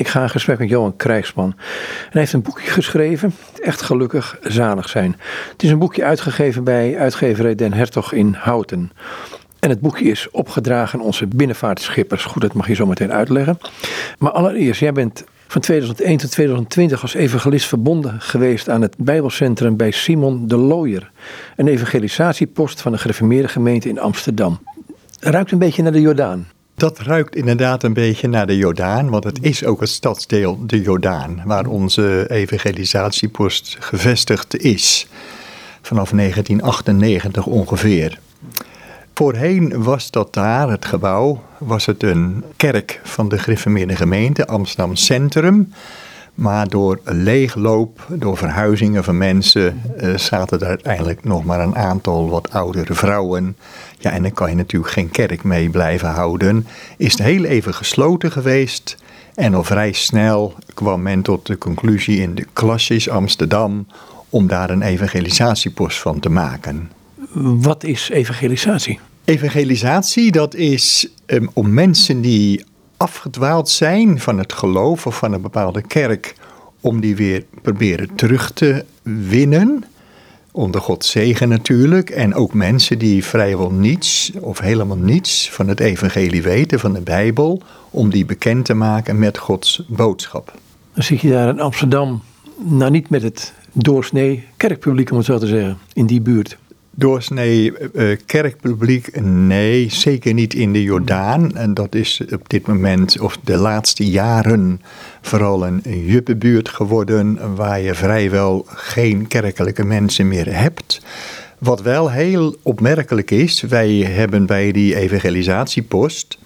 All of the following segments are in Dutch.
Ik ga in gesprek met Johan Krijgsman. Hij heeft een boekje geschreven, Echt gelukkig zalig zijn. Het is een boekje uitgegeven bij uitgeverij Den Hertog in Houten. En het boekje is opgedragen aan onze binnenvaartschippers. Goed, dat mag je zo meteen uitleggen. Maar allereerst, jij bent van 2001 tot 2020 als evangelist verbonden geweest aan het Bijbelcentrum bij Simon de Looyer. Een evangelisatiepost van de gereformeerde gemeente in Amsterdam. Ruikt een beetje naar de Jordaan. Dat ruikt inderdaad een beetje naar de Jordaan, want het is ook het stadsdeel de Jordaan, waar onze evangelisatiepost gevestigd is. Vanaf 1998 ongeveer. Voorheen was dat daar, het gebouw, was het een kerk van de Griffemeerde gemeente, Amsterdam Centrum. Maar door leegloop, door verhuizingen van mensen, uh, zaten er uiteindelijk nog maar een aantal wat oudere vrouwen. Ja, en dan kan je natuurlijk geen kerk mee blijven houden. Is het heel even gesloten geweest. En al vrij snel kwam men tot de conclusie in de klassis Amsterdam om daar een evangelisatiepost van te maken. Wat is evangelisatie? Evangelisatie, dat is um, om mensen die afgedwaald zijn van het geloof of van een bepaalde kerk, om die weer proberen terug te winnen. Onder Gods zegen natuurlijk. En ook mensen die vrijwel niets of helemaal niets van het evangelie weten, van de Bijbel, om die bekend te maken met Gods boodschap. Dan zit je daar in Amsterdam, nou niet met het doorsnee kerkpubliek om het zo te zeggen, in die buurt. Doorsnee uh, kerkpubliek, nee, zeker niet in de Jordaan. En dat is op dit moment, of de laatste jaren, vooral een juppenbuurt geworden waar je vrijwel geen kerkelijke mensen meer hebt. Wat wel heel opmerkelijk is, wij hebben bij die evangelisatiepost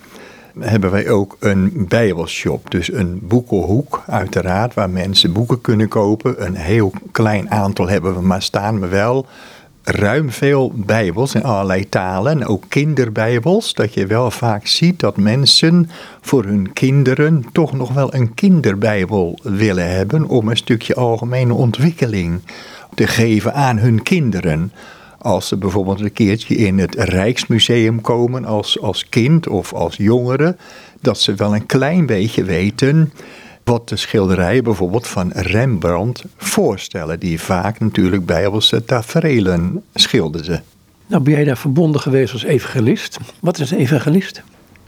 hebben wij ook een bijbelshop. Dus een boekenhoek uiteraard, waar mensen boeken kunnen kopen. Een heel klein aantal hebben we maar staan, maar wel ruim veel bijbels in allerlei talen, ook kinderbijbels, dat je wel vaak ziet dat mensen voor hun kinderen toch nog wel een kinderbijbel willen hebben om een stukje algemene ontwikkeling te geven aan hun kinderen. Als ze bijvoorbeeld een keertje in het Rijksmuseum komen als, als kind of als jongere, dat ze wel een klein beetje weten wat de schilderijen bijvoorbeeld van Rembrandt voorstellen, die vaak natuurlijk bijbelse taferelen schilderde. Nou, ben jij daar verbonden geweest als evangelist? Wat is een evangelist?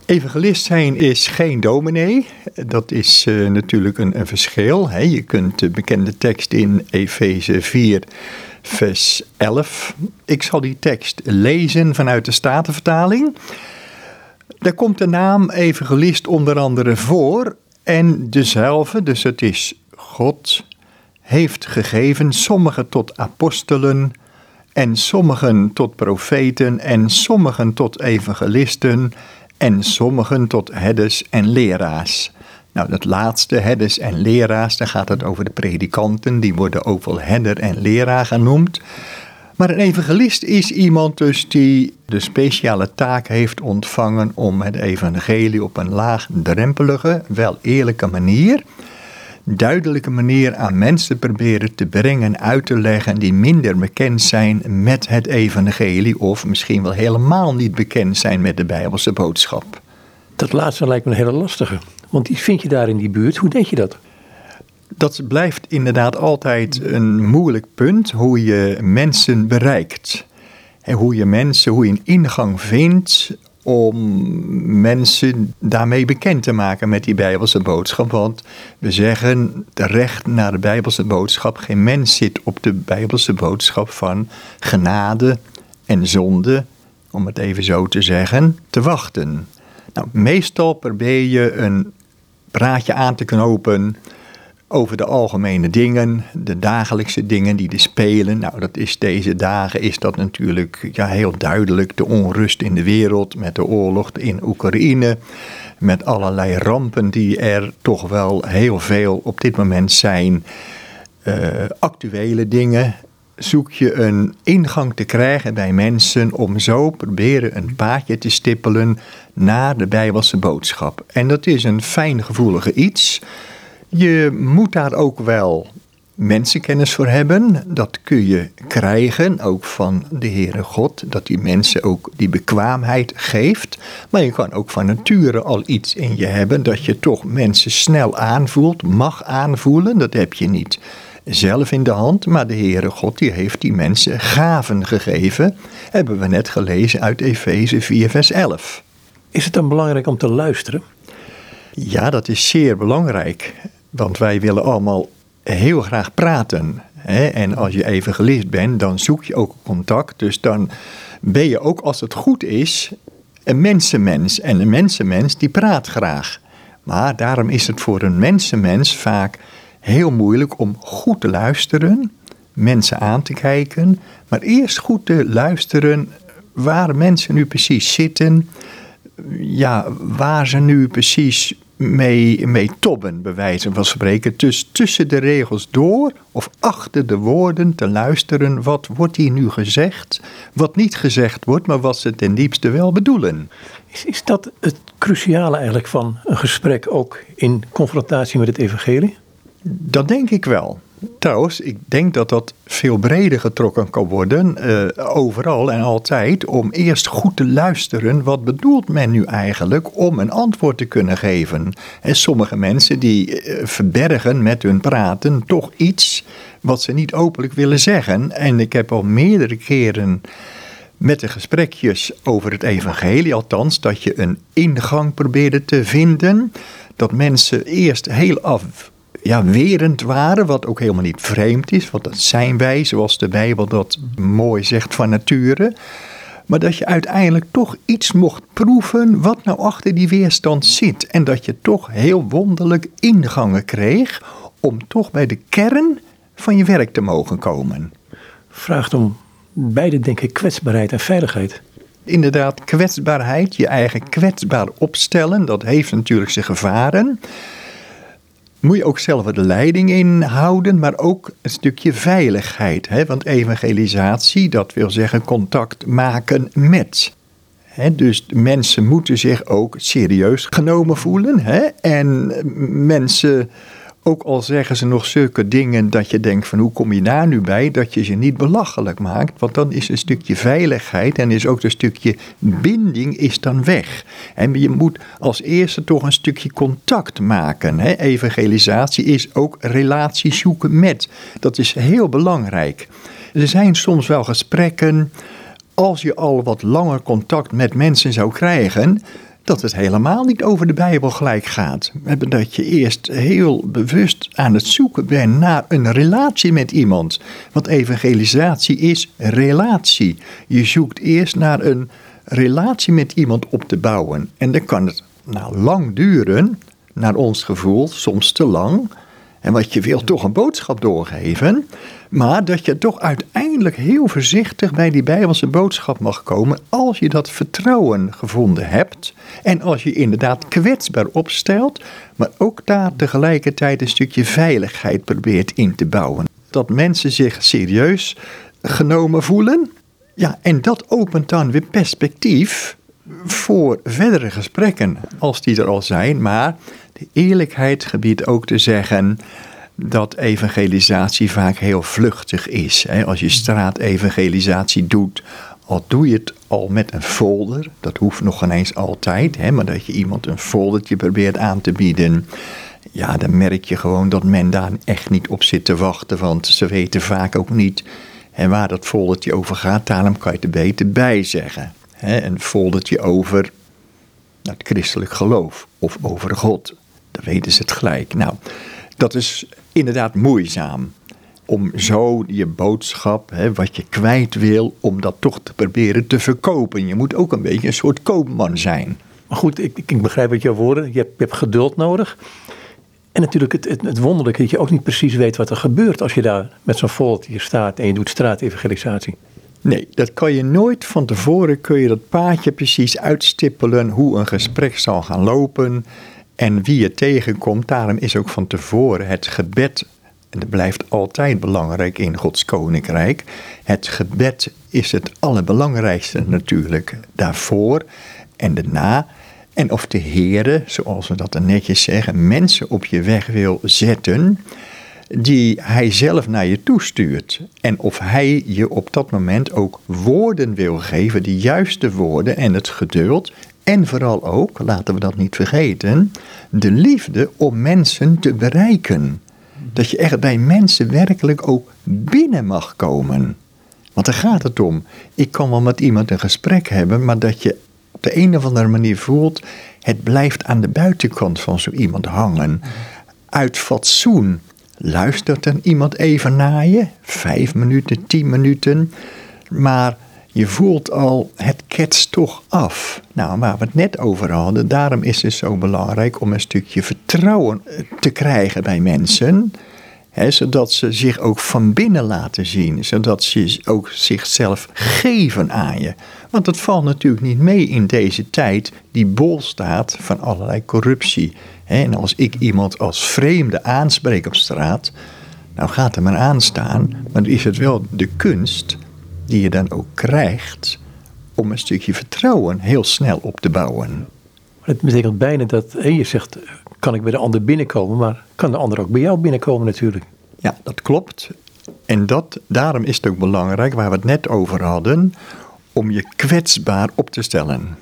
Evangelist zijn is geen dominee. Dat is uh, natuurlijk een, een verschil. Hè. Je kunt de bekende tekst in Efeze 4, vers 11. Ik zal die tekst lezen vanuit de Statenvertaling. Daar komt de naam evangelist onder andere voor. En dezelfde, dus het is God, heeft gegeven sommigen tot apostelen en sommigen tot profeten en sommigen tot evangelisten en sommigen tot herders en leraars. Nou, dat laatste, herders en leraars, daar gaat het over de predikanten, die worden ook wel herder en leraar genoemd. Maar een evangelist is iemand dus die de speciale taak heeft ontvangen om het evangelie op een laagdrempelige, wel eerlijke manier, duidelijke manier aan mensen proberen te brengen, uit te leggen die minder bekend zijn met het evangelie of misschien wel helemaal niet bekend zijn met de Bijbelse boodschap. Dat laatste lijkt me een hele lastige, want die vind je daar in die buurt. Hoe deed je dat? Dat blijft inderdaad altijd een moeilijk punt, hoe je mensen bereikt. En hoe je mensen, hoe je een ingang vindt om mensen daarmee bekend te maken met die Bijbelse boodschap. Want we zeggen terecht naar de Bijbelse boodschap, geen mens zit op de Bijbelse boodschap van genade en zonde, om het even zo te zeggen, te wachten. Nou, meestal probeer je een praatje aan te knopen over de algemene dingen, de dagelijkse dingen die er spelen. Nou, dat is deze dagen is dat natuurlijk ja, heel duidelijk. De onrust in de wereld met de oorlog in Oekraïne. Met allerlei rampen die er toch wel heel veel op dit moment zijn. Uh, actuele dingen. Zoek je een ingang te krijgen bij mensen om zo proberen een paadje te stippelen naar de Bijbelse boodschap. En dat is een fijngevoelige iets. Je moet daar ook wel mensenkennis voor hebben. Dat kun je krijgen, ook van de Heere God, dat die mensen ook die bekwaamheid geeft. Maar je kan ook van nature al iets in je hebben dat je toch mensen snel aanvoelt, mag aanvoelen. Dat heb je niet zelf in de hand, maar de Heere God die heeft die mensen gaven gegeven. Hebben we net gelezen uit Efeze 4 vers 11. Is het dan belangrijk om te luisteren? Ja, dat is zeer belangrijk. Want wij willen allemaal heel graag praten. Hè? En als je evangelist bent, dan zoek je ook contact. Dus dan ben je ook, als het goed is, een mensenmens. En een mensenmens die praat graag. Maar daarom is het voor een mensenmens vaak heel moeilijk om goed te luisteren, mensen aan te kijken, maar eerst goed te luisteren waar mensen nu precies zitten, ja, waar ze nu precies mee, mee tobben, bij wijze van spreken. Dus tussen de regels door of achter de woorden te luisteren. Wat wordt hier nu gezegd? Wat niet gezegd wordt, maar wat ze ten diepste wel bedoelen. Is, is dat het cruciale eigenlijk van een gesprek ook in confrontatie met het evangelie? Dat denk ik wel. Trouwens, ik denk dat dat veel breder getrokken kan worden, uh, overal en altijd, om eerst goed te luisteren. Wat bedoelt men nu eigenlijk om een antwoord te kunnen geven? En sommige mensen die uh, verbergen met hun praten toch iets wat ze niet openlijk willen zeggen. En ik heb al meerdere keren met de gesprekjes over het evangelie, althans, dat je een ingang probeerde te vinden. Dat mensen eerst heel af ja, werend waren, wat ook helemaal niet vreemd is, want dat zijn wij, zoals de Bijbel dat mooi zegt van nature. Maar dat je uiteindelijk toch iets mocht proeven wat nou achter die weerstand zit. En dat je toch heel wonderlijk ingangen kreeg om toch bij de kern van je werk te mogen komen. Vraagt om beide, denk ik, kwetsbaarheid en veiligheid. Inderdaad, kwetsbaarheid, je eigen kwetsbaar opstellen, dat heeft natuurlijk zijn gevaren moet je ook zelf de leiding inhouden, maar ook een stukje veiligheid. Hè? Want evangelisatie, dat wil zeggen contact maken met. Hè? Dus mensen moeten zich ook serieus genomen voelen. Hè? En mensen ook al zeggen ze nog zulke dingen dat je denkt van hoe kom je daar nu bij, dat je ze niet belachelijk maakt. Want dan is een stukje veiligheid en is ook een stukje binding is dan weg. En je moet als eerste toch een stukje contact maken. Hè? Evangelisatie is ook relatie zoeken met. Dat is heel belangrijk. Er zijn soms wel gesprekken, als je al wat langer contact met mensen zou krijgen, dat het helemaal niet over de Bijbel gelijk gaat. Dat je eerst heel bewust aan het zoeken bent naar een relatie met iemand. Want evangelisatie is relatie. Je zoekt eerst naar een relatie met iemand op te bouwen. En dan kan het nou lang duren, naar ons gevoel, soms te lang. En wat je wil, toch een boodschap doorgeven. Maar dat je toch uiteindelijk heel voorzichtig bij die Bijbelse boodschap mag komen. Als je dat vertrouwen gevonden hebt. En als je inderdaad kwetsbaar opstelt. Maar ook daar tegelijkertijd een stukje veiligheid probeert in te bouwen. Dat mensen zich serieus genomen voelen. Ja, en dat opent dan weer perspectief voor verdere gesprekken, als die er al zijn. Maar de eerlijkheid gebiedt ook te zeggen dat evangelisatie vaak heel vluchtig is. Als je straatevangelisatie doet, al doe je het al met een folder, dat hoeft nog ineens altijd, maar dat je iemand een foldertje probeert aan te bieden, ja, dan merk je gewoon dat men daar echt niet op zit te wachten, want ze weten vaak ook niet waar dat foldertje over gaat, daarom kan je er beter bij zeggen. Een foldertje over het christelijk geloof of over God, dan weten ze het gelijk. Nou, dat is inderdaad moeizaam. Om zo je boodschap, hè, wat je kwijt wil, om dat toch te proberen te verkopen. Je moet ook een beetje een soort koopman zijn. Maar goed, ik, ik begrijp wat jouw woorden. Je hebt, je hebt geduld nodig. En natuurlijk het, het, het, wonderlijke dat je ook niet precies weet wat er gebeurt als je daar met zo'n voltje staat en je doet straatevangelisatie. Nee, dat kan je nooit van tevoren kun je dat paadje precies uitstippelen hoe een gesprek zal gaan lopen en wie je tegenkomt, daarom is ook van tevoren het gebed, en dat blijft altijd belangrijk in Gods koninkrijk. Het gebed is het allerbelangrijkste natuurlijk daarvoor en daarna. En of de Heere, zoals we dat dan netjes zeggen, mensen op je weg wil zetten, die hij zelf naar je toestuurt. En of hij je op dat moment ook woorden wil geven, de juiste woorden en het geduld. En vooral ook, laten we dat niet vergeten, de liefde om mensen te bereiken. Dat je echt bij mensen werkelijk ook binnen mag komen. Want daar gaat het om. Ik kan wel met iemand een gesprek hebben, maar dat je op de een of andere manier voelt, het blijft aan de buitenkant van zo iemand hangen. Uit fatsoen luistert er iemand even naar je, vijf minuten, tien minuten, maar je voelt al, het ketst toch af. Nou, waar we het net over hadden, daarom is het zo belangrijk om een stukje vertrouwen te krijgen bij mensen zodat ze zich ook van binnen laten zien. Zodat ze ook zichzelf geven aan je. Want het valt natuurlijk niet mee in deze tijd die bol staat van allerlei corruptie. en als ik iemand als vreemde aanspreek op straat, nou gaat er maar aanstaan. Maar dan is het wel de kunst die je dan ook krijgt om een stukje vertrouwen heel snel op te bouwen. Het betekent bijna dat, je zegt, kan ik bij de ander binnenkomen, maar kan de ander ook bij jou binnenkomen natuurlijk. Ja, dat klopt. En dat, daarom is het ook belangrijk, waar we het net over hadden, om je kwetsbaar op te stellen.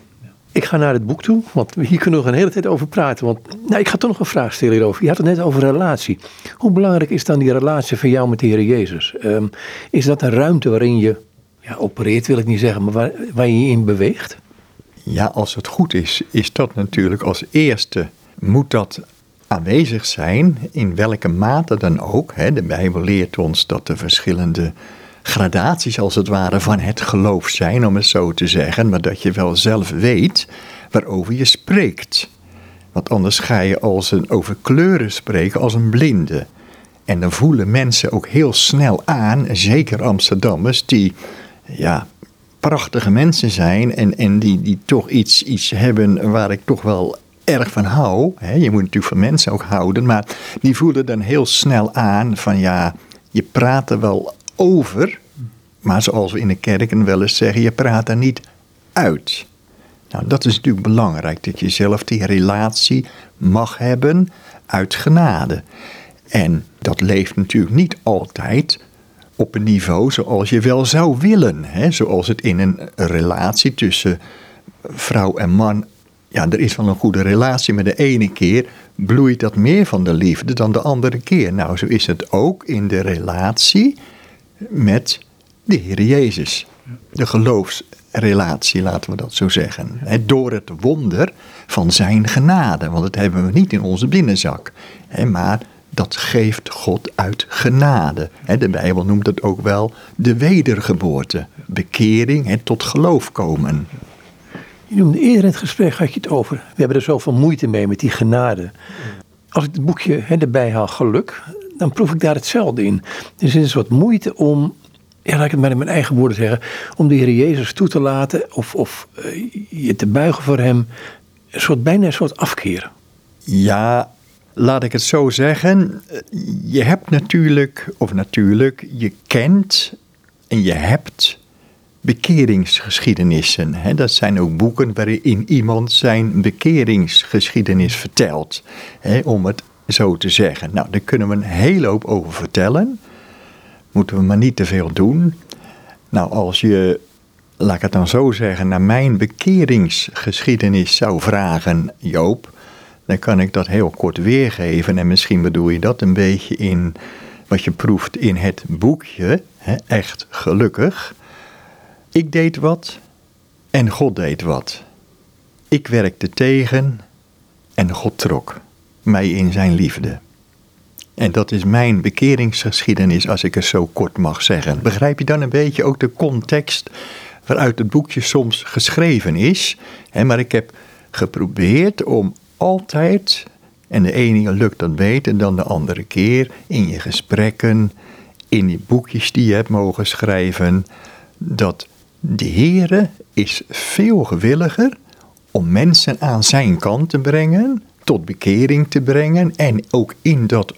Ik ga naar het boek toe, want hier kunnen we nog een hele tijd over praten. Want nou, ik ga toch nog een vraag stellen hierover. Je had het net over relatie. Hoe belangrijk is dan die relatie van jou met de Heer Jezus? Ehm, is dat een ruimte waarin je ja, opereert, wil ik niet zeggen, maar waar, waar je je in beweegt? Ja, als het goed is, is dat natuurlijk als eerste, moet dat aanwezig zijn, in welke mate dan ook. Hè. De Bijbel leert ons dat er verschillende gradaties als het ware van het geloof zijn, om het zo te zeggen, maar dat je wel zelf weet waarover je spreekt. Want anders ga je als een, over kleuren spreken als een blinde. En dan voelen mensen ook heel snel aan, zeker Amsterdammers, die ja, prachtige mensen zijn en, en die, die toch iets, iets hebben waar ik toch wel erg van hou. Hè, je moet natuurlijk van mensen ook houden, maar die voelen dan heel snel aan van ja, je praat er wel over, maar zoals we in de kerken wel eens zeggen, je praat er niet uit. Nou, dat is natuurlijk belangrijk, dat je zelf die relatie mag hebben uit genade. En dat leeft natuurlijk niet altijd op een niveau zoals je wel zou willen. Hè? Zoals het in een relatie tussen vrouw en man. Ja, er is wel een goede relatie, maar de ene keer bloeit dat meer van de liefde dan de andere keer. Nou, zo is het ook in de relatie met de Heer Jezus. De geloofsrelatie, laten we dat zo zeggen. door het wonder van zijn genade. Want dat hebben we niet in onze binnenzak. Maar dat geeft God uit genade. De Bijbel noemt het ook wel de wedergeboorte. Bekering en tot geloof komen. Je noemde eerder in het gesprek, had je het over. We hebben er zoveel moeite mee met die genade. Als ik het boekje erbij haal, geluk, dan proef ik daar hetzelfde in. Er is een soort moeite om, ja, laat ik het maar in mijn eigen woorden zeggen, om de Heer Jezus toe te laten of, of uh, je te buigen voor Hem. Een soort, bijna een soort afkeer. Ja, laat ik het zo zeggen. Je hebt natuurlijk, of natuurlijk, je kent en je hebt bekeringsgeschiedenissen. Hè? Dat zijn ook boeken waarin iemand zijn bekeringsgeschiedenis vertelt. Hè? Om het zo te zeggen. Nou, daar kunnen we een hele hoop over vertellen. Moeten we maar niet te veel doen. Nou, als je, laat ik het dan zo zeggen, naar mijn bekeringsgeschiedenis zou vragen, Joop, dan kan ik dat heel kort weergeven. En misschien bedoel je dat een beetje in wat je proeft in het boekje, hè? echt gelukkig. Ik deed wat en God deed wat. Ik werkte tegen en God trok mij in zijn liefde. En dat is mijn bekeringsgeschiedenis, als ik het zo kort mag zeggen. Begrijp je dan een beetje ook de context waaruit het boekje soms geschreven is? maar ik heb geprobeerd om altijd, en de ene lukt dat beter dan de andere keer, in je gesprekken, in die boekjes die je hebt mogen schrijven, dat de Heere is veel gewilliger om mensen aan zijn kant te brengen, tot bekering te brengen en ook in dat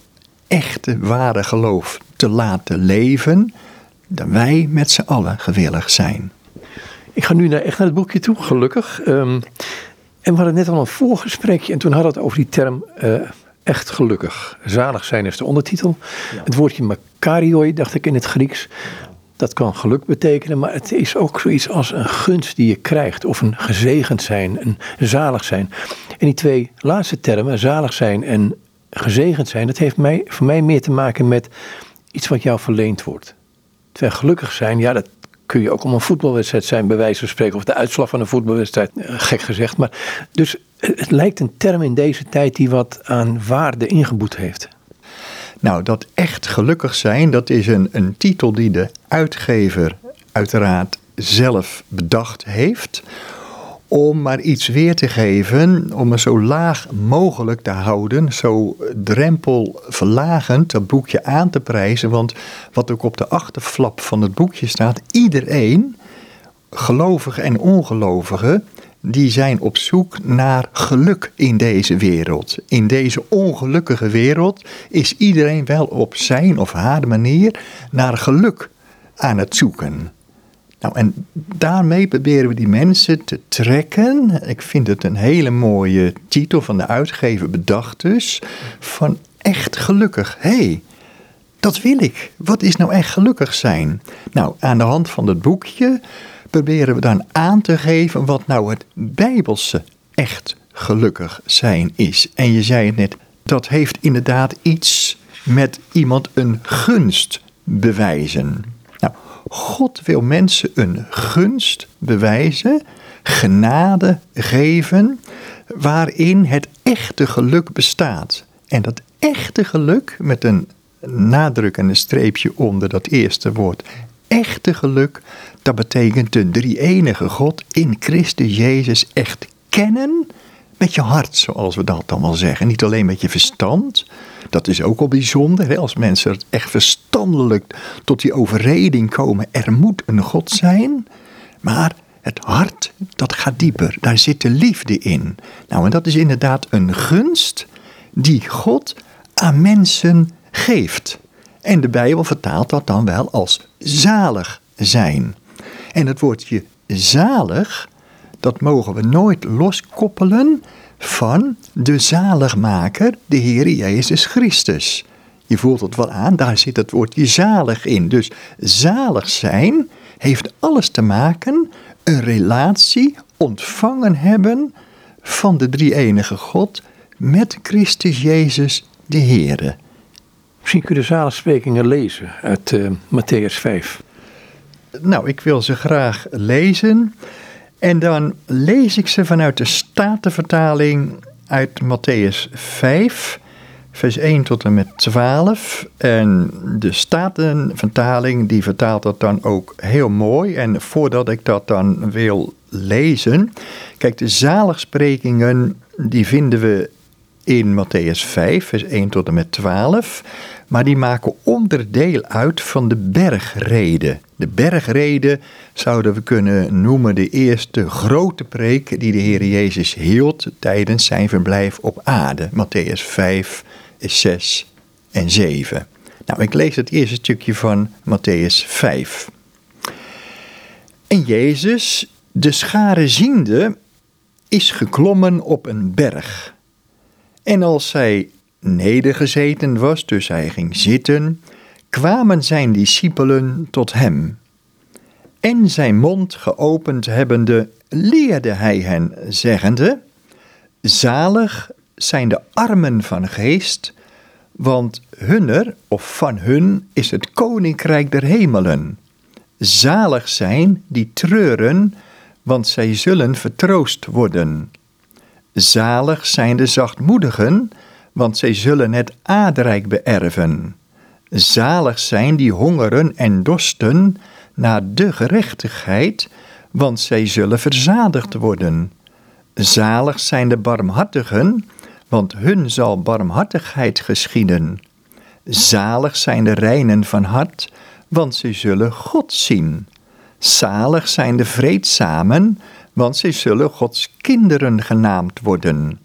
echte ware geloof te laten leven, dan wij met z'n allen gewillig zijn. Ik ga nu naar, echt naar het boekje toe, gelukkig. Um, en we hadden net al een voorgesprekje en toen hadden we het over die term uh, echt gelukkig. Zalig zijn is de ondertitel. Het woordje makarioi, dacht ik in het Grieks. Dat kan geluk betekenen, maar het is ook zoiets als een gunst die je krijgt. Of een gezegend zijn, een zalig zijn. En die twee laatste termen, zalig zijn en gezegend zijn, dat heeft mij, voor mij meer te maken met iets wat jou verleend wordt. Terwijl gelukkig zijn, ja, dat kun je ook om een voetbalwedstrijd zijn, bij wijze van spreken, of de uitslag van een voetbalwedstrijd, eh, gek gezegd. Maar dus het lijkt een term in deze tijd die wat aan waarde ingeboet heeft. Nou, dat echt gelukkig zijn, dat is een, een titel die de uitgever uiteraard zelf bedacht heeft. Om maar iets weer te geven, om het zo laag mogelijk te houden, zo drempelverlagend dat boekje aan te prijzen. Want wat ook op de achterflap van het boekje staat, iedereen, gelovige en ongelovige, die zijn op zoek naar geluk in deze wereld. In deze ongelukkige wereld is iedereen wel op zijn of haar manier naar geluk aan het zoeken. Nou, en daarmee proberen we die mensen te trekken. Ik vind het een hele mooie titel van de uitgever bedacht dus. Van echt gelukkig. Hey, dat wil ik. Wat is nou echt gelukkig zijn? Nou, aan de hand van het boekje proberen we dan aan te geven wat nou het bijbelse echt gelukkig zijn is. En je zei het net, dat heeft inderdaad iets met iemand een gunst bewijzen. God wil mensen een gunst bewijzen, genade geven, waarin het echte geluk bestaat. En dat echte geluk, met een nadruk en een streepje onder dat eerste woord, echte geluk, dat betekent de drie-enige God in Christus Jezus echt kennen met je hart, zoals we dat dan wel zeggen. Niet alleen met je verstand. Dat is ook al bijzonder, hè? als mensen echt verstandelijk tot die overreding komen. Er moet een God zijn, maar het hart, dat gaat dieper. Daar zit de liefde in. Nou, en dat is inderdaad een gunst die God aan mensen geeft. En de Bijbel vertaalt dat dan wel als zalig zijn. En het woordje zalig, dat mogen we nooit loskoppelen van de zaligmaker, de Heer Jezus Christus. Je voelt het wel aan, daar zit het woordje zalig in. Dus zalig zijn heeft alles te maken, een relatie ontvangen hebben van de drie-enige God met Christus Jezus de Heer. Misschien kun je de zaligsprekingen lezen uit uh, Matthäus 5. Nou, ik wil ze graag lezen. En dan lees ik ze vanuit de Statenvertaling uit Matthäus 5, vers 1 tot en met 12. En de Statenvertaling die vertaalt dat dan ook heel mooi. En voordat ik dat dan wil lezen, kijk, de zaligsprekingen die vinden we in Matthäus 5, vers 1 tot en met 12 maar die maken onderdeel uit van de bergrede. De bergrede zouden we kunnen noemen de eerste grote preek die de Heer Jezus hield tijdens zijn verblijf op aarde. Matthäus 5, 6 en 7. Nou, ik lees het eerste stukje van Matthäus 5. En Jezus, de schare ziende, is geklommen op een berg. En als zij nedergezeten was, dus hij ging zitten, kwamen zijn discipelen tot hem. En zijn mond geopend hebbende, leerde hij hen, zeggende: Zalig zijn de armen van geest, want hunner of van hun is het koninkrijk der hemelen. Zalig zijn die treuren, want zij zullen vertroost worden. Zalig zijn de zachtmoedigen, want zij zullen het aardrijk beërven. Zalig zijn die hongeren en dorsten naar de gerechtigheid, want zij zullen verzadigd worden. Zalig zijn de barmhartigen, want hun zal barmhartigheid geschieden. Zalig zijn de reinen van hart, want zij zullen God zien. Zalig zijn de vreedzamen, want zij zullen Gods kinderen genaamd worden.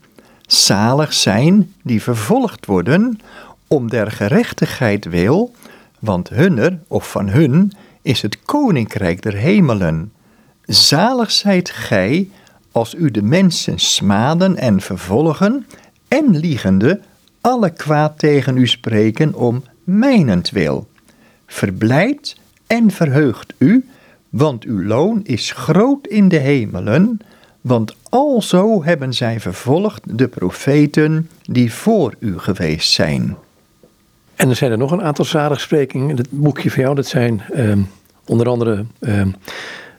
Zalig zijn die vervolgd worden om der gerechtigheid wil, want hunner of van hun is het koninkrijk der hemelen. Zalig zijt gij als u de mensen smaden en vervolgen en liegende alle kwaad tegen u spreken om mijnentwil. Verblijd en verheugt u, want uw loon is groot in de hemelen, want alzo hebben zij vervolgd de profeten die voor u geweest zijn. En er zijn er nog een aantal zaligsprekingen. Het boekje van jou, dat zijn ehm, onder andere ehm,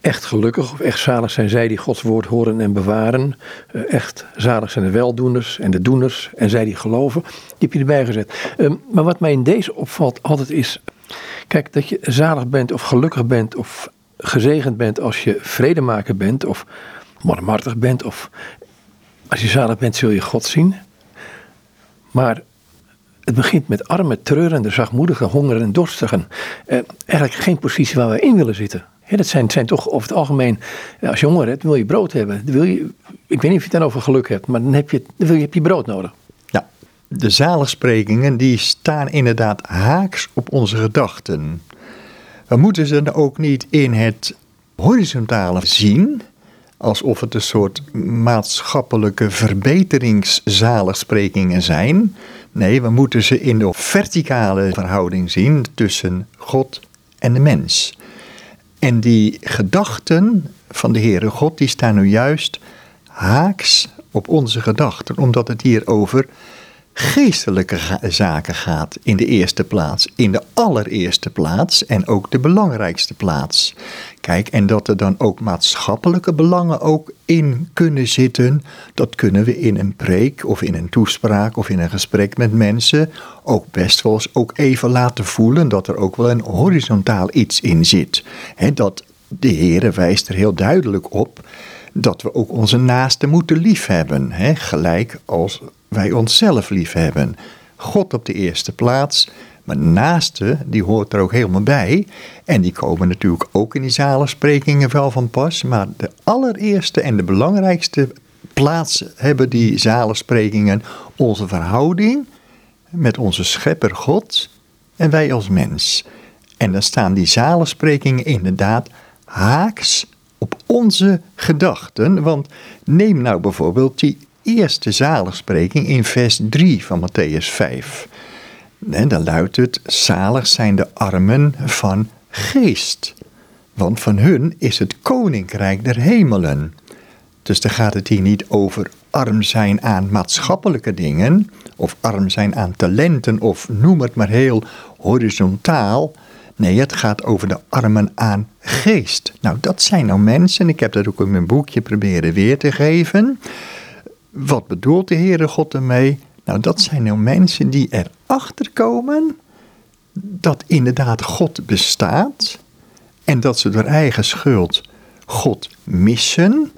echt gelukkig of echt zalig zijn zij die Gods woord horen en bewaren. Eh, echt zalig zijn de weldoeners en de doeners en zij die geloven. Die heb je erbij gezet. Ehm, maar wat mij in deze opvalt altijd is, kijk, dat je zalig bent of gelukkig bent of gezegend bent als je vredemaker bent of barmhartig bent of als je zalig bent zul je God zien. Maar het begint met arme, treurende, zachtmoedige, honger en dorstigen. Eh, eigenlijk geen positie waar we in willen zitten. dat zijn, zijn toch over het algemeen, eh, als je honger hebt, wil je brood hebben. wil je, ik weet niet of je het dan over geluk hebt, maar dan heb je, dan wil je, heb je brood nodig. Ja, de zaligsprekingen die staan inderdaad haaks op onze gedachten. We moeten ze ook niet in het horizontale zien, alsof het een soort maatschappelijke verbeteringszaligsprekingen zijn. Nee, we moeten ze in de verticale verhouding zien tussen God en de mens. En die gedachten van de Heere God, die staan nu juist haaks op onze gedachten, omdat het hier over geestelijke zaken gaat in de eerste plaats, in de allereerste plaats en ook de belangrijkste plaats. Kijk, en dat er dan ook maatschappelijke belangen ook in kunnen zitten, dat kunnen we in een preek of in een toespraak of in een gesprek met mensen ook best wel eens ook even laten voelen dat er ook wel een horizontaal iets in zit. dat de Heere wijst er heel duidelijk op dat we ook onze naasten moeten liefhebben, hè, gelijk als wij onszelf liefhebben. God op de eerste plaats, maar naaste, die hoort er ook helemaal bij. En die komen natuurlijk ook in die zalensprekingen wel van pas. Maar de allereerste en de belangrijkste plaats hebben die zalensprekingen onze verhouding met onze schepper God en wij als mens. En dan staan die zalensprekingen inderdaad haaks op onze gedachten. Want neem nou bijvoorbeeld die eerste zaligspreking in vers 3 van Matthäus 5. Dan luidt het: Zalig zijn de armen van geest, want van hun is het koninkrijk der hemelen. Dus dan gaat het hier niet over arm zijn aan maatschappelijke dingen, of arm zijn aan talenten, of noem het maar heel horizontaal. Nee, het gaat over de armen aan geest. Nou, dat zijn nou mensen, ik heb dat ook in mijn boekje proberen weer te geven. Wat bedoelt de Heere God ermee? Nou, dat zijn nou mensen die erachter komen dat inderdaad God bestaat en dat ze door eigen schuld God missen.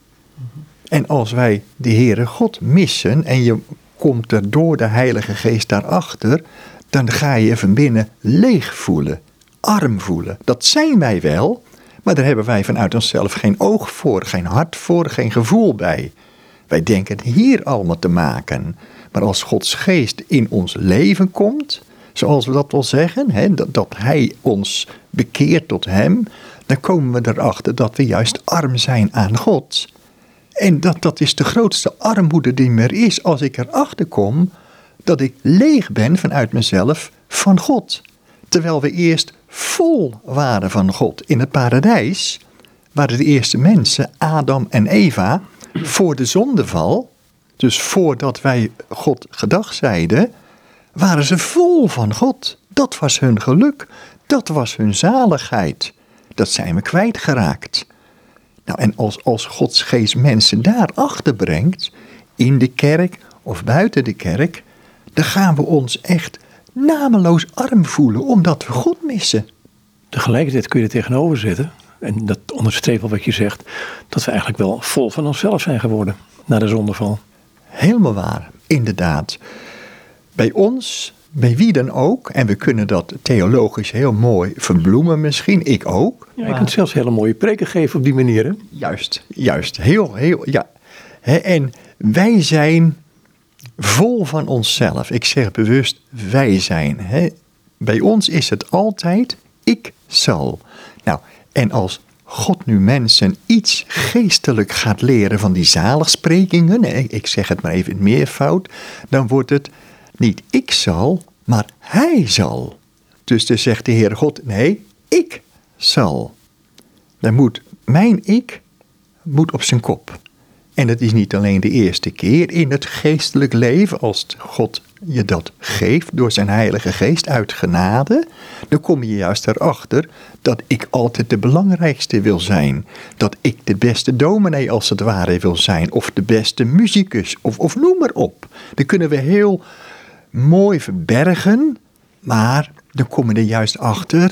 En als wij de Heere God missen en je komt er door de Heilige Geest daarachter, dan ga je van binnen leeg voelen, arm voelen. Dat zijn wij wel, maar daar hebben wij vanuit onszelf geen oog voor, geen hart voor, geen gevoel bij. Wij denken hier allemaal te maken. Maar als Gods geest in ons leven komt, zoals we dat wel zeggen, hè, dat, Hij ons bekeert tot Hem, dan komen we erachter dat we juist arm zijn aan God. En dat, dat is de grootste armoede die er is als ik erachter kom dat ik leeg ben vanuit mezelf van God. Terwijl we eerst vol waren van God in het paradijs, waren de eerste mensen, Adam en Eva, voor de zondeval, dus voordat wij God gedag zeiden, waren ze vol van God. Dat was hun geluk, dat was hun zaligheid. Dat zijn we kwijtgeraakt. Nou, en als, als Gods geest mensen daarachter brengt, in de kerk of buiten de kerk, dan gaan we ons echt nameloos arm voelen omdat we God missen. Tegelijkertijd kun je er tegenover zetten en dat onderstreept wel wat je zegt, dat we eigenlijk wel vol van onszelf zijn geworden na de zondeval. Helemaal waar, inderdaad. Bij ons, bij wie dan ook, en we kunnen dat theologisch heel mooi verbloemen misschien, ik ook. Ja, je kunt zelfs hele mooie preken geven op die manier. Hè? Juist, juist, heel, heel, ja. en wij zijn vol van onszelf. Ik zeg bewust wij zijn. Bij ons is het altijd ik zal. Nou, en als God nu mensen iets geestelijk gaat leren van die zaligsprekingen, ik zeg het maar even in meervoud, dan wordt het Niet ik zal, maar hij zal. Dus dan zegt de Heer God, nee, ik zal. Dan moet mijn ik moet op zijn kop. En het is niet alleen de eerste keer in het geestelijk leven, als God je dat geeft door zijn Heilige Geest uit genade, dan kom je juist erachter dat ik altijd de belangrijkste wil zijn. Dat ik de beste dominee als het ware wil zijn, of de beste muzikus, of, of noem maar op. Dan kunnen we heel mooi verbergen, maar dan kom je er juist achter,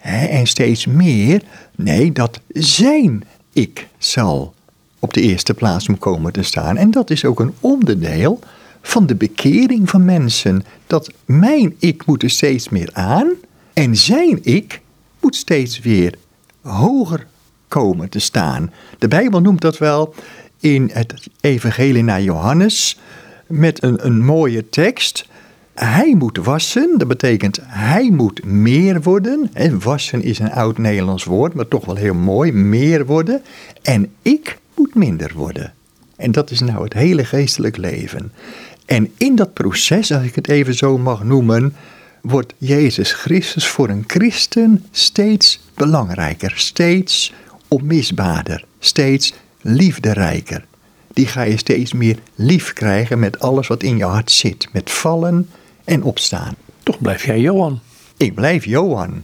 hè, en steeds meer, nee, dat zijn ik zal op de eerste plaats moet komen te staan. En dat is ook een onderdeel van de bekering van mensen. Dat mijn ik moet er steeds meer aan en zijn ik moet steeds weer hoger komen te staan. De Bijbel noemt dat wel in het Evangelie naar Johannes met een, een mooie tekst. Hij moet wassen, dat betekent hij moet meer worden. En wassen is een oud Nederlands woord, maar toch wel heel mooi, meer worden. En ik moet minder worden. En dat is nou het hele geestelijk leven. En in dat proces, als ik het even zo mag noemen, wordt Jezus Christus voor een christen steeds belangrijker, steeds onmisbaarder, steeds liefderijker. Die ga je steeds meer lief krijgen met alles wat in je hart zit, met vallen en opstaan. Toch blijf jij Johan. Ik blijf Johan.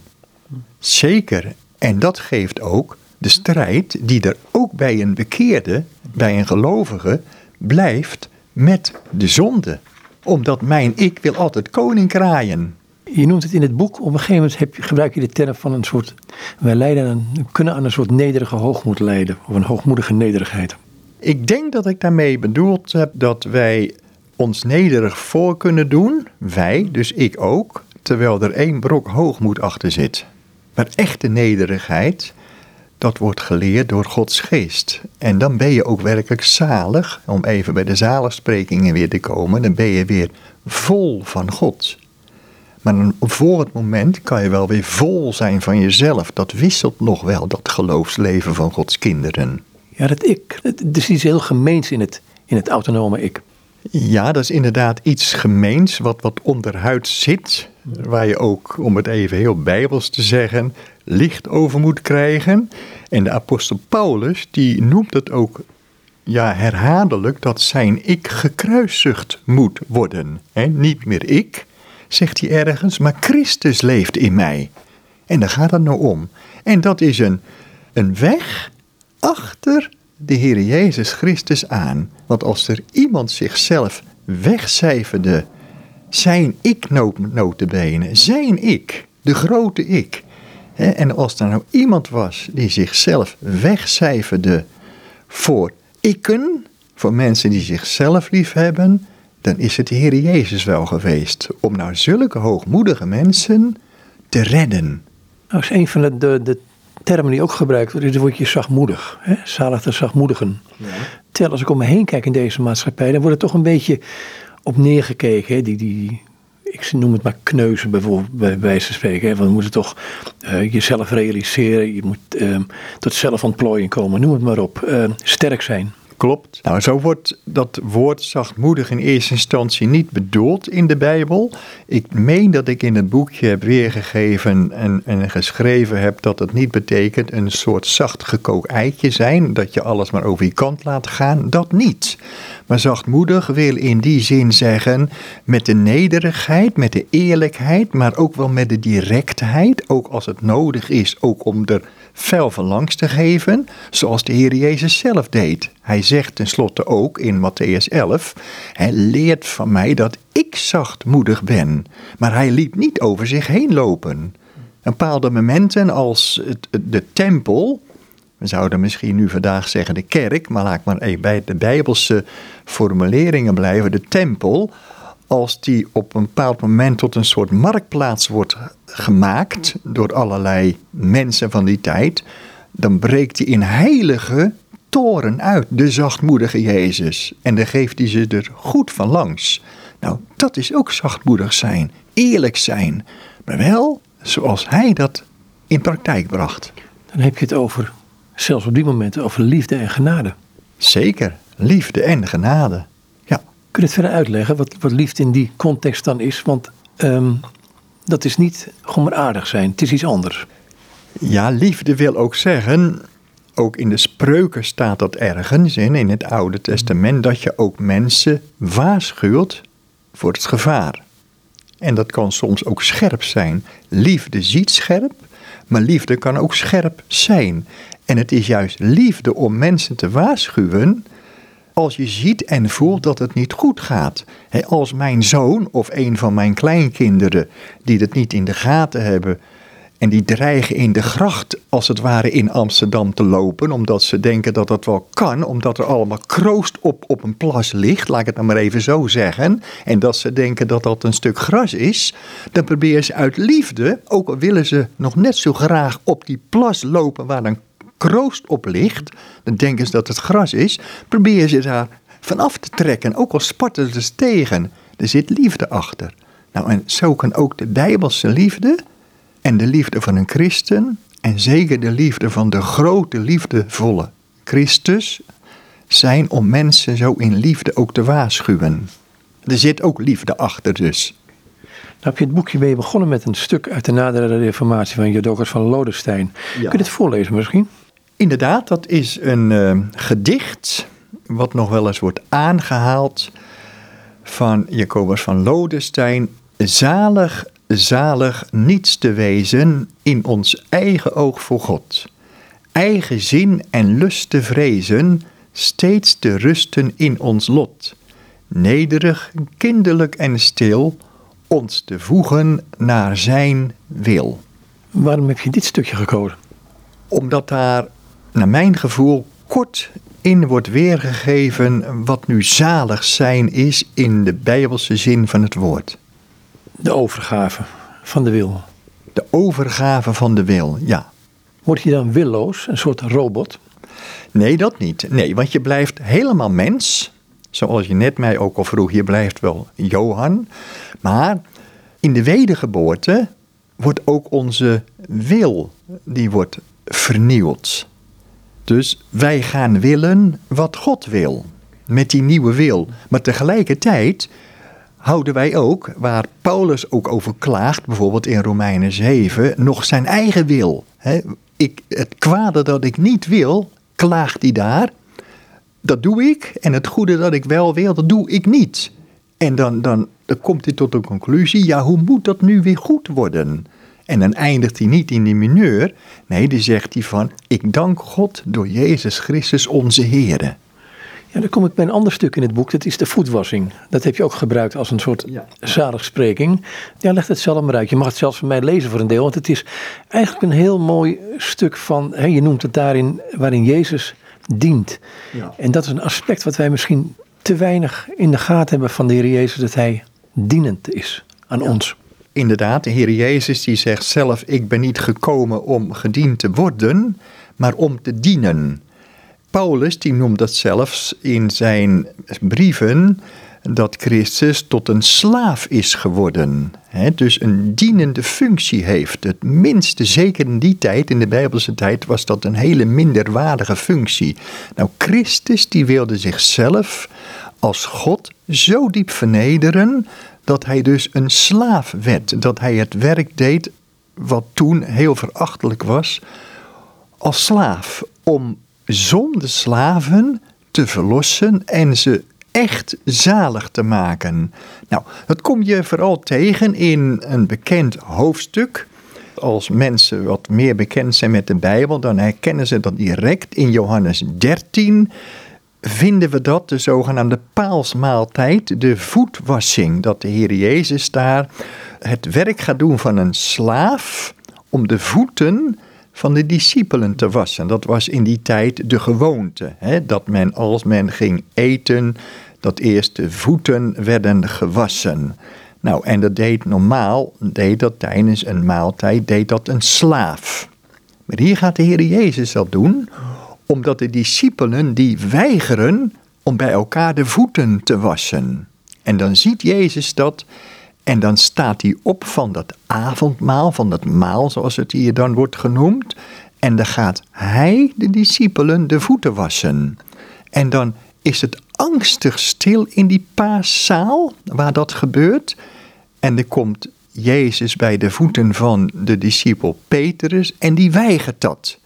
Zeker. En dat geeft ook de strijd die er ook bij een bekeerde, bij een gelovige, blijft met de zonde. Omdat mijn ik wil altijd koning kraaien. Je noemt het in het boek, op een gegeven moment heb je, gebruik je de term van een soort, wij leiden aan, kunnen aan een soort nederige hoogmoed leiden, of een hoogmoedige nederigheid. Ik denk dat ik daarmee bedoeld heb dat wij ons nederig voor kunnen doen, wij, dus ik ook, terwijl er één brok hoogmoed achter zit. Maar echte nederigheid, dat wordt geleerd door Gods geest. En dan ben je ook werkelijk zalig, om even bij de zaligsprekingen weer te komen, dan ben je weer vol van God. Maar voor het moment kan je wel weer vol zijn van jezelf. Dat wisselt nog wel, dat geloofsleven van Gods kinderen. Ja, dat ik. Er is iets heel gemeens in het, in het autonome ik. Ja, dat is inderdaad iets gemeens wat, wat onderhuid zit. Waar je ook, om het even heel bijbels te zeggen, licht over moet krijgen. En de apostel Paulus, die noemt het ook ja, herhaaldelijk dat zijn ik gekruisigd moet worden. He, niet meer ik, zegt hij ergens, maar Christus leeft in mij. En daar gaat het nou om. En dat is een, een weg achter de Heer Jezus Christus aan. Want als er iemand zichzelf wegcijferde, zijn ik notabene, zijn ik, de grote ik. En als er nou iemand was die zichzelf wegcijferde voor ikken, voor mensen die zichzelf lief hebben, dan is het de Heer Jezus wel geweest om nou zulke hoogmoedige mensen te redden. Nou is een van de, de, de termen die ook gebruikt wordt, is het woordje zachtmoedig. Hè? Zalig de zachtmoedigen. Ja. Terwijl als ik om me heen kijk in deze maatschappij, dan wordt er toch een beetje op neergekeken. Hè? Die, die, ik noem het maar kneuzen bijvoorbeeld, bij wijze van spreken. Hè? Want we moeten toch uh, jezelf realiseren, je moet uh, tot zelfontplooiing komen, noem het maar op. Uh, sterk zijn. Klopt. Nou, zo wordt dat woord zachtmoedig in eerste instantie niet bedoeld in de Bijbel. Ik meen dat ik in het boekje heb weergegeven en, en geschreven heb dat het niet betekent een soort zacht gekookt eitje zijn, dat je alles maar over je kant laat gaan. Dat niet. Maar zachtmoedig wil in die zin zeggen met de nederigheid, met de eerlijkheid, maar ook wel met de directheid, ook als het nodig is, ook om er fel van langs te geven, zoals de Heer Jezus zelf deed. Hij zegt tenslotte ook in Matthäus 11, hij leert van mij dat ik zachtmoedig ben, maar hij liet niet over zich heen lopen. Een bepaalde momenten als het, de tempel, we zouden misschien nu vandaag zeggen de kerk, maar laat maar even bij de bijbelse formuleringen blijven, de tempel, als die op een bepaald moment tot een soort marktplaats wordt gemaakt door allerlei mensen van die tijd, dan breekt hij in heilige toren uit, de zachtmoedige Jezus. En dan geeft hij ze er goed van langs. Nou, dat is ook zachtmoedig zijn, eerlijk zijn, maar wel zoals hij dat in praktijk bracht. Dan heb je het over, zelfs op die momenten, over liefde en genade. Zeker, liefde en genade. Kun je het verder uitleggen wat, wat liefde in die context dan is? Want ehm, dat is niet gewoon maar aardig zijn, het is iets anders. Ja, liefde wil ook zeggen, ook in de spreuken staat dat ergens in, in het Oude Testament, dat je ook mensen waarschuwt voor het gevaar. En dat kan soms ook scherp zijn. Liefde ziet scherp, maar liefde kan ook scherp zijn. En het is juist liefde om mensen te waarschuwen als je ziet en voelt dat het niet goed gaat. als mijn zoon of een van mijn kleinkinderen die het niet in de gaten hebben en die dreigen in de gracht als het ware in Amsterdam te lopen, omdat ze denken dat dat wel kan, omdat er allemaal kroost op, op een plas ligt, laat ik het maar even zo zeggen, en dat ze denken dat dat een stuk gras is, dan proberen ze uit liefde, ook al willen ze nog net zo graag op die plas lopen waar dan kroost op ligt, dan denken ze dat het gras is, proberen ze daar vanaf te trekken, ook al sparten ze tegen. Er zit liefde achter. Nou, en zo kan ook de Bijbelse liefde en de liefde van een christen, en zeker de liefde van de grote liefdevolle Christus, zijn om mensen zo in liefde ook te waarschuwen. Er zit ook liefde achter dus. Nou heb je het boekje mee begonnen met een stuk uit de nadere reformatie van Jodokus van Lodestein. Kun je het voorlezen misschien? Inderdaad, dat is een uh, gedicht wat nog wel eens wordt aangehaald van Jacobus van Lodestein. Zalig, zalig niets te wezen in ons eigen oog voor God. Eigen zin en lust te vrezen, steeds te rusten in ons lot. Nederig, kinderlijk en stil, ons te voegen naar zijn wil. Waarom heb je dit stukje gekozen? Omdat daar naar mijn gevoel kort in wordt weergegeven wat nu zalig zijn is in de bijbelse zin van het woord. De overgave van de wil. De overgave van de wil, ja. Word je dan willoos, een soort robot? Nee, dat niet. Nee, want je blijft helemaal mens. Zoals je net mij ook al vroeg, je blijft wel Johan. Maar in de wedergeboorte wordt ook onze wil, die wordt vernieuwd. Dus wij gaan willen wat God wil. Met die nieuwe wil. Maar tegelijkertijd houden wij ook, waar Paulus ook over klaagt, bijvoorbeeld in Romeinen 7, nog zijn eigen wil. ik, het kwade dat ik niet wil, klaagt hij daar. Dat doe ik. En het goede dat ik wel wil, dat doe ik niet. En dan, dan, dan komt hij tot de conclusie, ja, hoe moet dat nu weer goed worden? En dan eindigt hij niet in die mineur. Nee, dan zegt hij van, ik dank God door Jezus Christus onze Heer. Ja, dan kom ik bij een ander stuk in het boek, dat is de voetwassing. Dat heb je ook gebruikt als een soort ja. zaligspreking. Ja, leg het zelf maar uit. Je mag het zelfs van mij lezen voor een deel, want het is eigenlijk een heel mooi stuk van, hè, je noemt het daarin, waarin Jezus dient. Ja. En dat is een aspect wat wij misschien te weinig in de gaten hebben van de Heer Jezus, dat Hij dienend is aan ons. Inderdaad, de Heer Jezus die zegt zelf, ik ben niet gekomen om gediend te worden, maar om te dienen. Paulus die noemt dat zelfs in zijn brieven dat Christus tot een slaaf is geworden. dus een dienende functie heeft. Het minste, zeker in die tijd, in de Bijbelse tijd, was dat een hele minderwaardige functie. Nou, Christus die wilde zichzelf als God zo diep vernederen dat hij dus een slaaf werd. Dat hij het werk deed wat toen heel verachtelijk was, als slaaf. Om zonde slaven te verlossen en ze echt zalig te maken. Nou, dat kom je vooral tegen in een bekend hoofdstuk. Als mensen wat meer bekend zijn met de Bijbel, dan herkennen ze dat direct in Johannes 13 vinden we dat, de zogenaamde paalsmaaltijd, de voetwassing. Dat de Heer Jezus daar het werk gaat doen van een slaaf om de voeten van de discipelen te wassen. Dat was in die tijd de gewoonte. Hè? Dat men als men ging eten, dat eerst de voeten werden gewassen. Nou, en dat deed normaal, deed dat tijdens een maaltijd, deed dat een slaaf. Maar hier gaat de Heer Jezus dat doen omdat de discipelen die weigeren om bij elkaar de voeten te wassen. En dan ziet Jezus dat en dan staat hij op van dat avondmaal, van dat maal zoals het hier dan wordt genoemd. En dan gaat hij de discipelen de voeten wassen. En dan is het angstig stil in die paaszaal waar dat gebeurt. En er komt Jezus bij de voeten van de discipel Petrus en die weigert dat.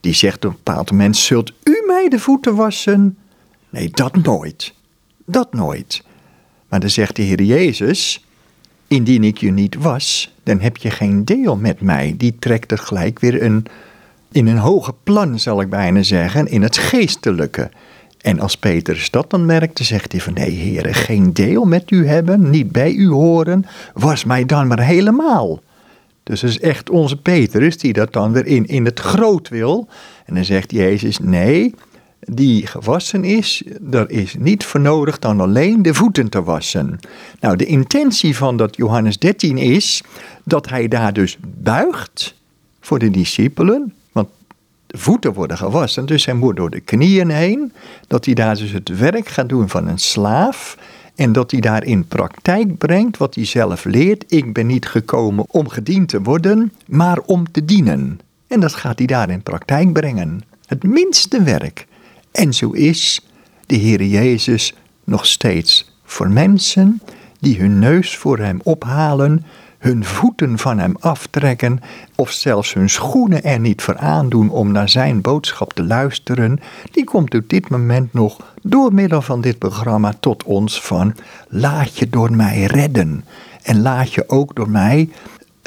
Die zegt op een bepaald moment, zult u mij de voeten wassen? Nee, dat nooit. Dat nooit. Maar dan zegt de Heer Jezus, indien ik je niet was, dan heb je geen deel met mij. Die trekt er gelijk weer een, in een hoger plan, zal ik bijna zeggen, in het geestelijke. En als Petrus dat dan merkte, zegt hij van nee heren, geen deel met u hebben, niet bij u horen, was mij dan maar helemaal. Dus het is echt onze Petrus die dat dan weer in, in het groot wil. En dan zegt Jezus, nee, die gewassen is, er is niet voor nodig dan alleen de voeten te wassen. Nou, de intentie van dat Johannes 13 is dat hij daar dus buigt voor de discipelen, want de voeten worden gewassen, dus hij moet door de knieën heen, dat hij daar dus het werk gaat doen van een slaaf en dat hij daar in praktijk brengt wat hij zelf leert. Ik ben niet gekomen om gediend te worden, maar om te dienen. En dat gaat hij daar in praktijk brengen. Het minste werk. En zo is de Heer Jezus nog steeds voor mensen die hun neus voor Hem ophalen, hun voeten van Hem aftrekken of zelfs hun schoenen er niet voor aandoen om naar Zijn boodschap te luisteren, die komt op dit moment nog door middel van dit programma tot ons van laat je door mij redden en laat je ook door mij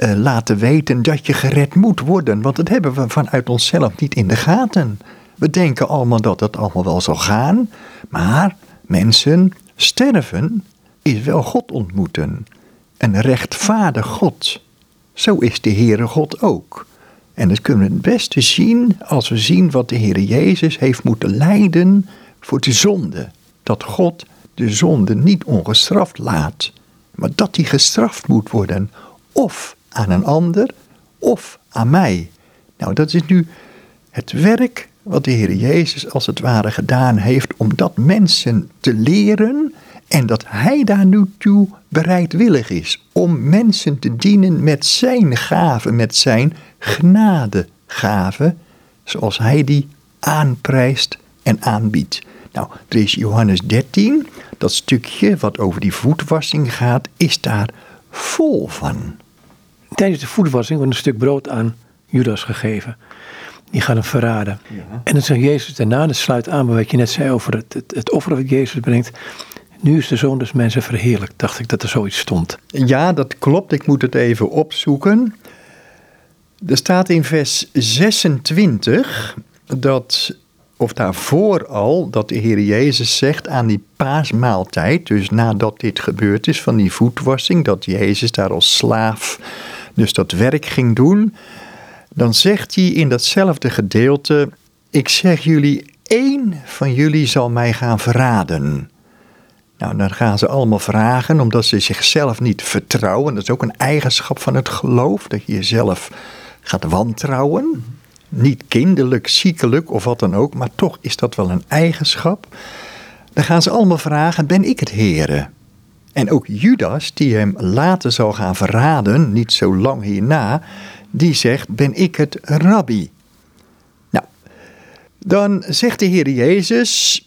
uh, laten weten dat je gered moet worden, want dat hebben we vanuit onszelf niet in de gaten. We denken allemaal dat het allemaal wel zal gaan, maar mensen, sterven is wel God ontmoeten. Een rechtvaardig God. Zo is de Heere God ook. En dat kunnen we het beste zien als we zien wat de Heere Jezus heeft moeten lijden voor de zonde. Dat God de zonde niet ongestraft laat, maar dat die gestraft moet worden, of aan een ander, of aan mij. Nou, dat is nu het werk wat de Heer Jezus als het ware gedaan heeft om dat mensen te leren en dat Hij daar nu toe bereidwillig is om mensen te dienen met Zijn gaven, met Zijn genadegaven, zoals Hij die aanprijst en aanbiedt. Nou, er is Johannes 13, dat stukje wat over die voetwassing gaat, is daar vol van. Tijdens de voetwassing wordt een stuk brood aan Judas gegeven die gaan hem verraden. En dan zegt Jezus daarna, dat sluit aan bij wat je net zei over het, het, het offer wat Jezus brengt. Nu is de zoon dus mensen verheerlijkt. Dacht ik dat er zoiets stond. Ja, dat klopt. Ik moet het even opzoeken. Er staat in vers 26 dat, of daarvoor al, dat de Heer Jezus zegt aan die paasmaaltijd, dus nadat dit gebeurd is van die voetwassing, dat Jezus daar als slaaf dus dat werk ging doen dan zegt hij in datzelfde gedeelte: Ik zeg jullie, één van jullie zal mij gaan verraden. Nou, dan gaan ze allemaal vragen, omdat ze zichzelf niet vertrouwen. Dat is ook een eigenschap van het geloof, dat je jezelf gaat wantrouwen. Niet kinderlijk, ziekelijk of wat dan ook, maar toch is dat wel een eigenschap. Dan gaan ze allemaal vragen: Ben ik het Heere? En ook Judas, die hem later zal gaan verraden, niet zo lang hierna, die zegt, ben ik het rabbi? Nou, dan zegt de Heer Jezus,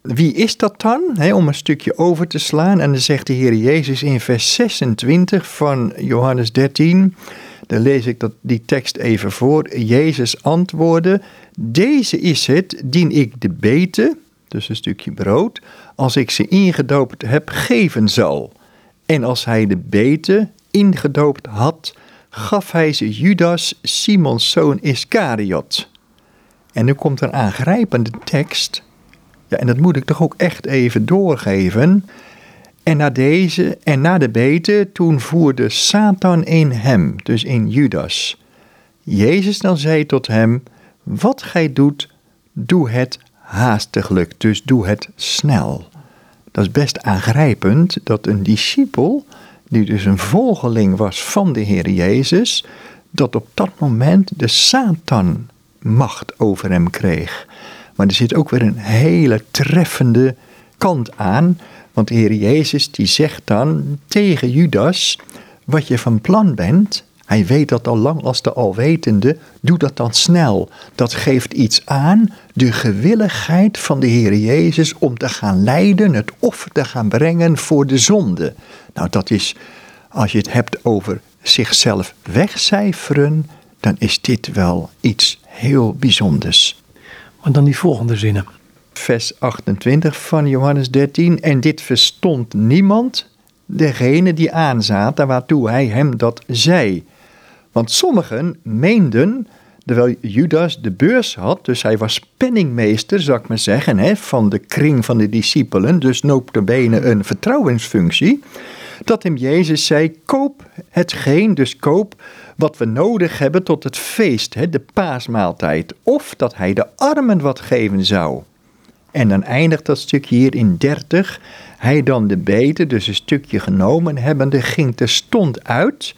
wie is dat dan? om een stukje over te slaan. En dan zegt de Heer Jezus in vers 26 van Johannes 13, dan lees ik dat, die tekst even voor. Jezus antwoordde, deze is het, dien ik de beten, dus een stukje brood, als ik ze ingedoopt heb, geven zal. En als hij de beten ingedoopt had, gaf hij ze Judas, Simons zoon Iscariot. En nu komt een aangrijpende tekst. Ja, en dat moet ik toch ook echt even doorgeven. En na deze en na de bete, toen voerde Satan in hem, dus in Judas. Jezus dan zei tot hem: Wat gij doet, doe het haastiglijk, dus doe het snel. Dat is best aangrijpend dat een discipel die dus een volgeling was van de Heer Jezus, dat op dat moment de Satan macht over hem kreeg. Maar er zit ook weer een hele treffende kant aan, want de Heer Jezus die zegt dan tegen Judas wat je van plan bent. Hij weet dat al lang als de alwetende. Doe dat dan snel. Dat geeft iets aan. De gewilligheid van de Heer Jezus om te gaan lijden, het offer te gaan brengen voor de zonde. Nou, dat is, als je het hebt over zichzelf wegcijferen, dan is dit wel iets heel bijzonders. Maar dan die volgende zinnen. Vers 28 van Johannes 13. En dit verstond niemand, degene die aanzaten waartoe hij hem dat zei. Want sommigen meenden, terwijl Judas de beurs had, dus hij was penningmeester, zou ik maar zeggen, hè, van de kring van de discipelen, dus bene een vertrouwensfunctie, dat hem Jezus zei, koop hetgeen, dus koop wat we nodig hebben tot het feest, hè, de paasmaaltijd, of dat hij de armen wat geven zou. En dan eindigt dat stukje hier in 30. Hij dan de beter, dus een stukje genomen hebbende, ging terstond uit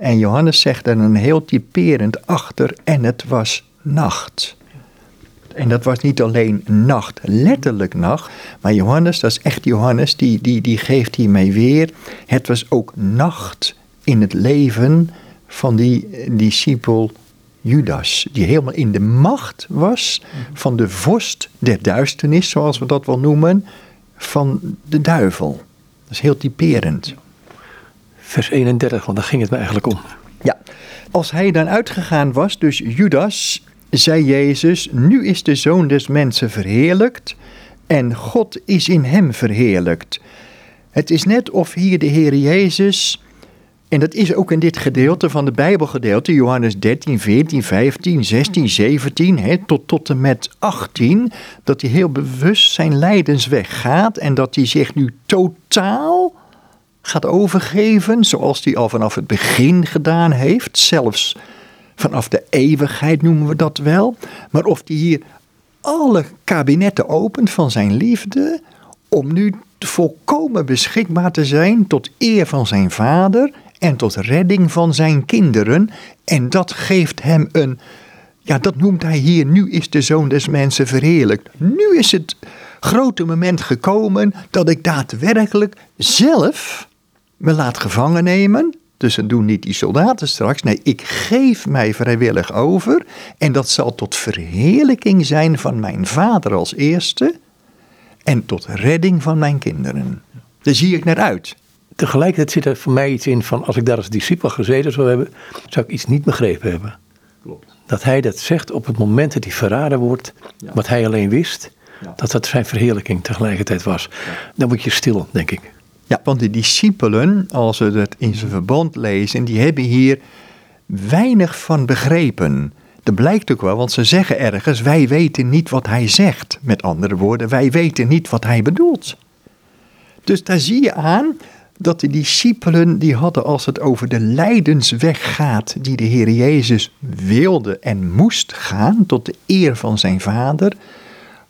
en Johannes zegt er een heel typerend achter, en het was nacht. En dat was niet alleen nacht, letterlijk nacht, maar Johannes, dat is echt Johannes, die, die, die geeft hiermee weer. Het was ook nacht in het leven van die discipel Judas, die helemaal in de macht was van de vorst der duisternis, zoals we dat wel noemen, van de duivel. Dat is heel typerend vers 31, want daar ging het me eigenlijk om. Ja, als hij dan uitgegaan was, dus Judas, zei Jezus, nu is de zoon des mensen verheerlijkt en God is in hem verheerlijkt. Het is net of hier de Heer Jezus, en dat is ook in dit gedeelte van de Bijbelgedeelte, Johannes 13, 14, 15, 16, 17, hè, tot, tot en met 18, dat hij heel bewust zijn lijdensweg gaat en dat hij zich nu totaal gaat overgeven, zoals hij al vanaf het begin gedaan heeft, zelfs vanaf de eeuwigheid noemen we dat wel, maar of hij hier alle kabinetten opent van zijn liefde, om nu volkomen beschikbaar te zijn tot eer van zijn vader en tot redding van zijn kinderen. En dat geeft hem een, ja, dat noemt hij hier, nu is de zoon des mensen verheerlijkt. Nu is het grote moment gekomen dat ik daadwerkelijk zelf me laat gevangen nemen. Dus dat doen niet die soldaten straks. Nee, ik geef mij vrijwillig over. En dat zal tot verheerlijking zijn van mijn vader als eerste. En tot redding van mijn kinderen. Daar zie ik naar uit. Tegelijkertijd zit er voor mij iets in van als ik daar als discipel gezeten zou hebben, zou ik iets niet begrepen hebben. Klopt. Dat hij dat zegt op het moment dat hij verraden wordt, wat hij alleen wist, dat dat zijn verheerlijking tegelijkertijd was. Dan word je stil, denk ik. Ja, want de discipelen, als we het in zijn verband lezen, die hebben hier weinig van begrepen. Dat blijkt ook wel, want ze zeggen ergens: wij weten niet wat hij zegt. Met andere woorden, wij weten niet wat hij bedoelt. Dus daar zie je aan dat de discipelen, die hadden als het over de lijdensweg gaat, die de Heer Jezus wilde en moest gaan tot de eer van zijn Vader,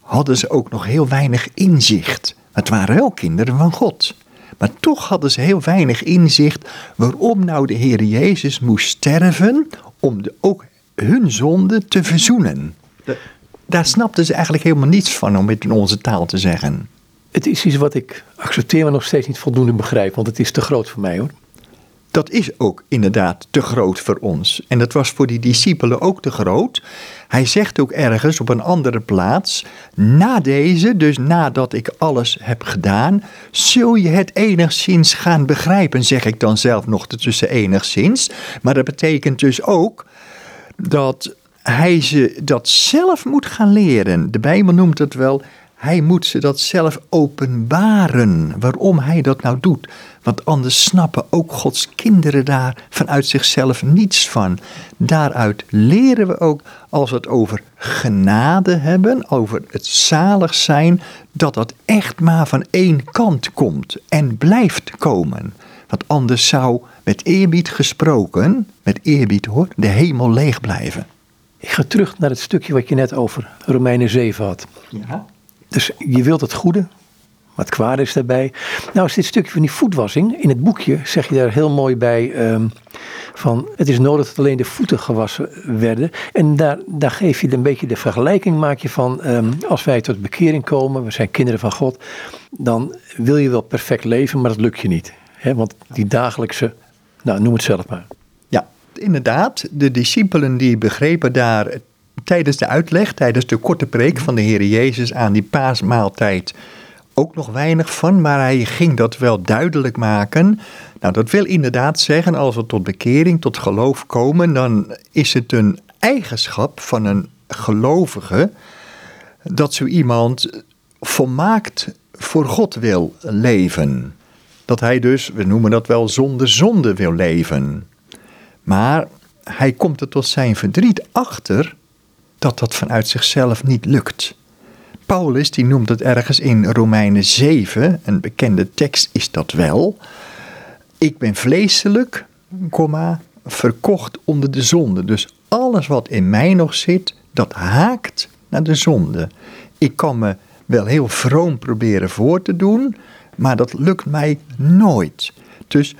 hadden ze ook nog heel weinig inzicht. Het waren wel kinderen van God. Maar toch hadden ze heel weinig inzicht waarom nou de Heer Jezus moest sterven om de, ook hun zonde te verzoenen. Daar snapten ze eigenlijk helemaal niets van, om het in onze taal te zeggen. Het is iets wat ik accepteer, maar nog steeds niet voldoende begrijp, want het is te groot voor mij hoor dat is ook inderdaad te groot voor ons. En dat was voor die discipelen ook te groot. Hij zegt ook ergens op een andere plaats: Na deze, dus nadat ik alles heb gedaan, zul je het enigszins gaan begrijpen, zeg ik dan zelf nog tussen enigszins. Maar dat betekent dus ook dat hij ze dat zelf moet gaan leren. De Bijbel noemt het wel hij moet ze dat zelf openbaren, waarom hij dat nou doet. Want anders snappen ook Gods kinderen daar vanuit zichzelf niets van. Daaruit leren we ook, als we het over genade hebben, over het zalig zijn, dat dat echt maar van één kant komt en blijft komen. Want anders zou, met eerbied gesproken, met eerbied hoor, de hemel leeg blijven. Ik ga terug naar het stukje wat je net over Romeinen 7 had. Ja. Dus je wilt het goede, maar het kwade is daarbij. Nou is dit stukje van die voetwassing, in het boekje zeg je daar heel mooi bij ehm, van het is nodig dat alleen de voeten gewassen werden. En daar, daar geef je een beetje de vergelijking maak je van ehm, als wij tot bekering komen, we zijn kinderen van God, dan wil je wel perfect leven, maar dat lukt je niet. Hè? Want die dagelijkse, nou noem het zelf maar. Ja, inderdaad, de discipelen die begrepen daar tijdens de uitleg, tijdens de korte preek van de Heer Jezus aan die paasmaaltijd ook nog weinig van, maar hij ging dat wel duidelijk maken. Nou, dat wil inderdaad zeggen, als we tot bekering, tot geloof komen, dan is het een eigenschap van een gelovige dat zo iemand volmaakt voor God wil leven. Dat hij dus, we noemen dat wel zonder zonde wil leven. Maar hij komt er tot zijn verdriet achter dat dat vanuit zichzelf niet lukt. Paulus die noemt het ergens in Romeinen 7, een bekende tekst is dat wel. Ik ben vleeselijk, komma, verkocht onder de zonde. Dus alles wat in mij nog zit, dat haakt naar de zonde. Ik kan me wel heel vroom proberen voor te doen, maar dat lukt mij nooit. Dus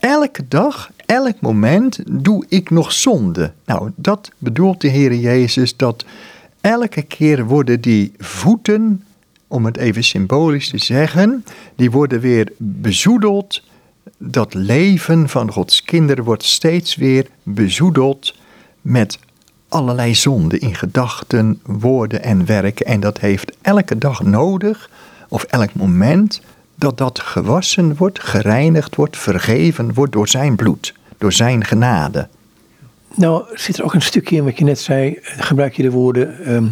elke dag, elk moment doe ik nog zonde. Nou, dat bedoelt de Heer Jezus, dat elke keer worden die voeten, om het even symbolisch te zeggen, die worden weer bezoedeld. Dat leven van Gods kinderen wordt steeds weer bezoedeld met allerlei zonden in gedachten, woorden en werken. En dat heeft elke dag nodig, of elk moment, dat dat gewassen wordt, gereinigd wordt, vergeven wordt door zijn bloed, door zijn genade. Nou, zit er ook een stukje in wat je net zei, gebruik je de woorden ehm,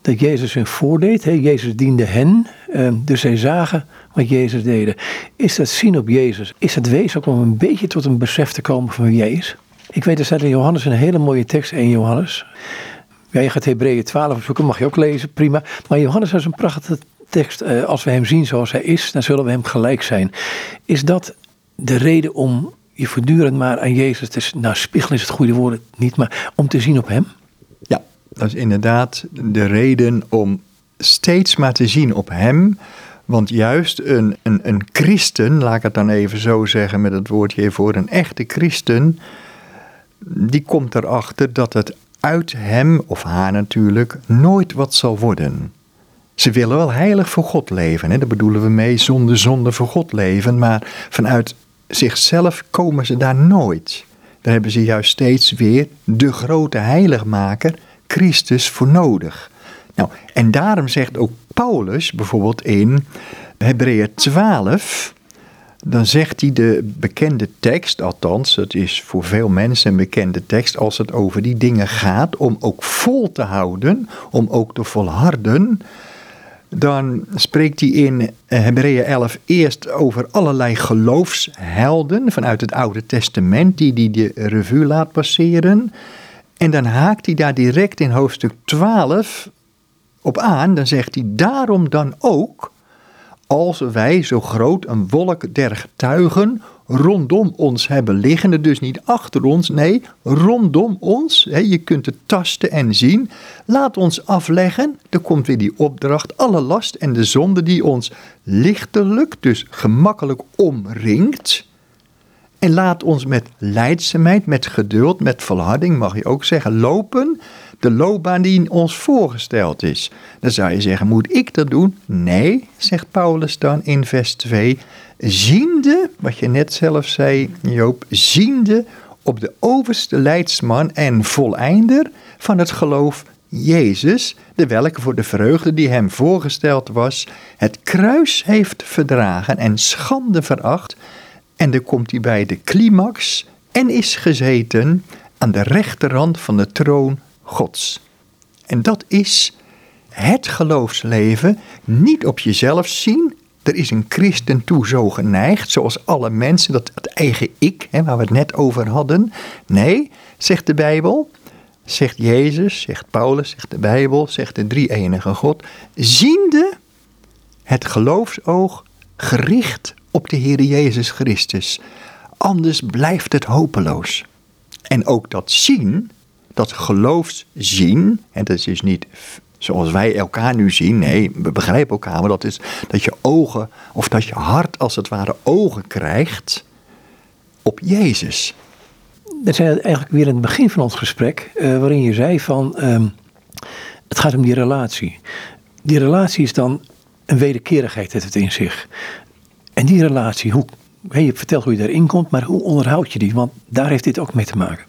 dat Jezus hun voordeed. Hè? Jezus diende hen, ehm, dus zij zagen wat Jezus deed. Is dat zien op Jezus? Is het wezen ook om een beetje tot een besef te komen van wie is? Ik weet, er staat in Johannes een hele mooie tekst, 1 Johannes. Ja, je gaat Hebreeën 12 opzoeken, mag je ook lezen, prima. Maar Johannes is een prachtige tekst. Uh, als we hem zien zoals hij is, dan zullen we hem gelijk zijn. Is dat de reden om je voortdurend maar aan Jezus te... Nou, spiegelen is het goede woord niet, maar om te zien op hem? Ja, dat is inderdaad de reden om steeds maar te zien op hem... Want juist een, een, een christen, laat ik het dan even zo zeggen met het woordje hiervoor, een echte christen, die komt erachter dat het uit hem of haar natuurlijk nooit wat zal worden. Ze willen wel heilig voor God leven, hè? daar bedoelen we mee zonder zonde voor God leven, maar vanuit zichzelf komen ze daar nooit. Daar hebben ze juist steeds weer de grote heiligmaker, Christus, voor nodig. Nou, en daarom zegt ook Paulus bijvoorbeeld in Hebreeën 12, dan zegt hij de bekende tekst, althans, het is voor veel mensen een bekende tekst, als het over die dingen gaat, om ook vol te houden, om ook te volharden. Dan spreekt hij in Hebreeën 11 eerst over allerlei geloofshelden vanuit het Oude Testament, die hij de revue laat passeren. En dan haakt hij daar direct in hoofdstuk 12 op aan. Dan zegt hij: Daarom dan ook als wij zo groot een wolk der getuigen rondom ons hebben liggen, dus niet achter ons, nee, rondom ons. je kunt het tasten en zien. Laat ons afleggen, er komt weer die opdracht, alle last en de zonde die ons lichtelijk, dus gemakkelijk omringt. En laat ons met leidzaamheid, met geduld, met volharding, mag je ook zeggen, lopen de loopbaan die ons voorgesteld is. Dan zou je zeggen, moet ik dat doen? Nee, zegt Paulus dan in vers 2, ziende, wat je net zelf zei Joop, ziende op de overste leidsman en voleinder van het geloof Jezus, de welke voor de vreugde die hem voorgesteld was, het kruis heeft verdragen en schande veracht. En dan komt hij bij de climax en is gezeten aan de rechterhand van de troon Gods. En dat is het geloofsleven niet op jezelf zien. Er is een christen toe zo geneigd, zoals alle mensen, dat het eigen ik, hè, waar we het net over hadden. Nee, zegt de Bijbel, zegt Jezus, zegt Paulus, zegt de Bijbel, zegt de drie-enige God, ziende het geloofsoog gericht op de Heer Jezus Christus. Anders blijft het hopeloos. En ook dat zien, dat geloofszien, en dat is dus niet zoals wij elkaar nu zien, nee, we begrijpen elkaar, maar dat is dat je ogen, of dat je hart als het ware ogen krijgt op Jezus. Dat zijn eigenlijk weer in het begin van ons gesprek, uh, waarin je zei van, ehm, het gaat om die relatie. Die relatie is dan een wederkerigheid, heeft het in zich. En die relatie, hoe, je vertelt hoe je daarin komt, maar hoe onderhoud je die? Want daar heeft dit ook mee te maken.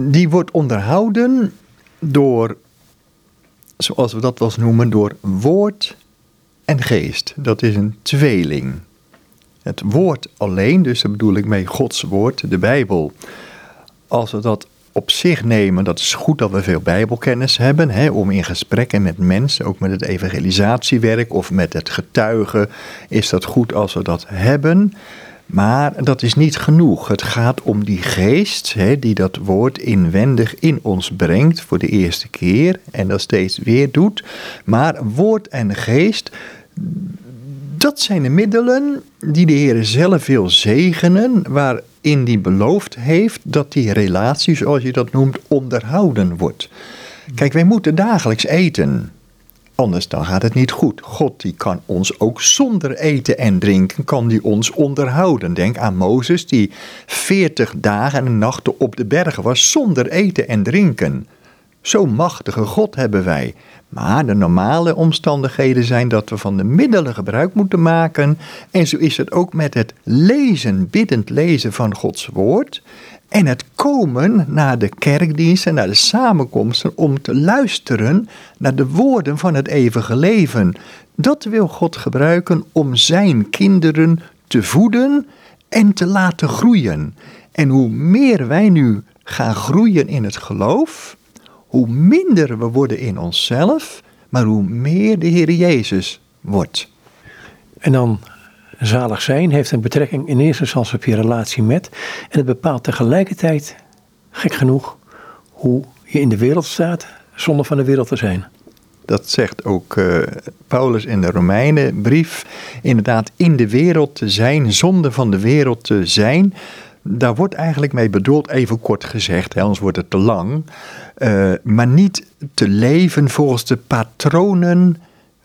Die wordt onderhouden door, zoals we dat wel eens noemen, door woord en geest. Dat is een tweeling. Het woord alleen, dus daar bedoel ik mee Gods woord, de Bijbel. Als we dat op zich nemen, dat is goed dat we veel Bijbelkennis hebben, hè, om in gesprekken met mensen, ook met het evangelisatiewerk of met het getuigen, is dat goed als we dat hebben. Maar dat is niet genoeg. Het gaat om die geest hè, die dat woord inwendig in ons brengt voor de eerste keer en dat steeds weer doet. Maar woord en geest, dat zijn de middelen die de Heer zelf wil zegenen, waarin die beloofd heeft dat die relatie, zoals je dat noemt, onderhouden wordt. Kijk, wij moeten dagelijks eten. Anders dan gaat het niet goed. God die kan ons ook zonder eten en drinken, kan die ons onderhouden. Denk aan Mozes die 40 dagen en nachten op de bergen was zonder eten en drinken. Zo'n machtige God hebben wij. Maar de normale omstandigheden zijn dat we van de middelen gebruik moeten maken. En zo is het ook met het lezen, biddend lezen van Gods woord. En het komen naar de kerkdiensten, naar de samenkomsten om te luisteren naar de woorden van het eeuwige leven. Dat wil God gebruiken om zijn kinderen te voeden en te laten groeien. En hoe meer wij nu gaan groeien in het geloof, hoe minder we worden in onszelf, maar hoe meer de Heer Jezus wordt. En dan zalig zijn heeft een betrekking in eerste instantie op je relatie met. En het bepaalt tegelijkertijd, gek genoeg, hoe je in de wereld staat zonder van de wereld te zijn. Dat zegt ook uh, Paulus in de Romeinenbrief. Inderdaad, in de wereld te zijn, zonder van de wereld te zijn. Daar wordt eigenlijk mee bedoeld, even kort gezegd, hè, anders wordt het te lang. Uh, maar niet te leven volgens de patronen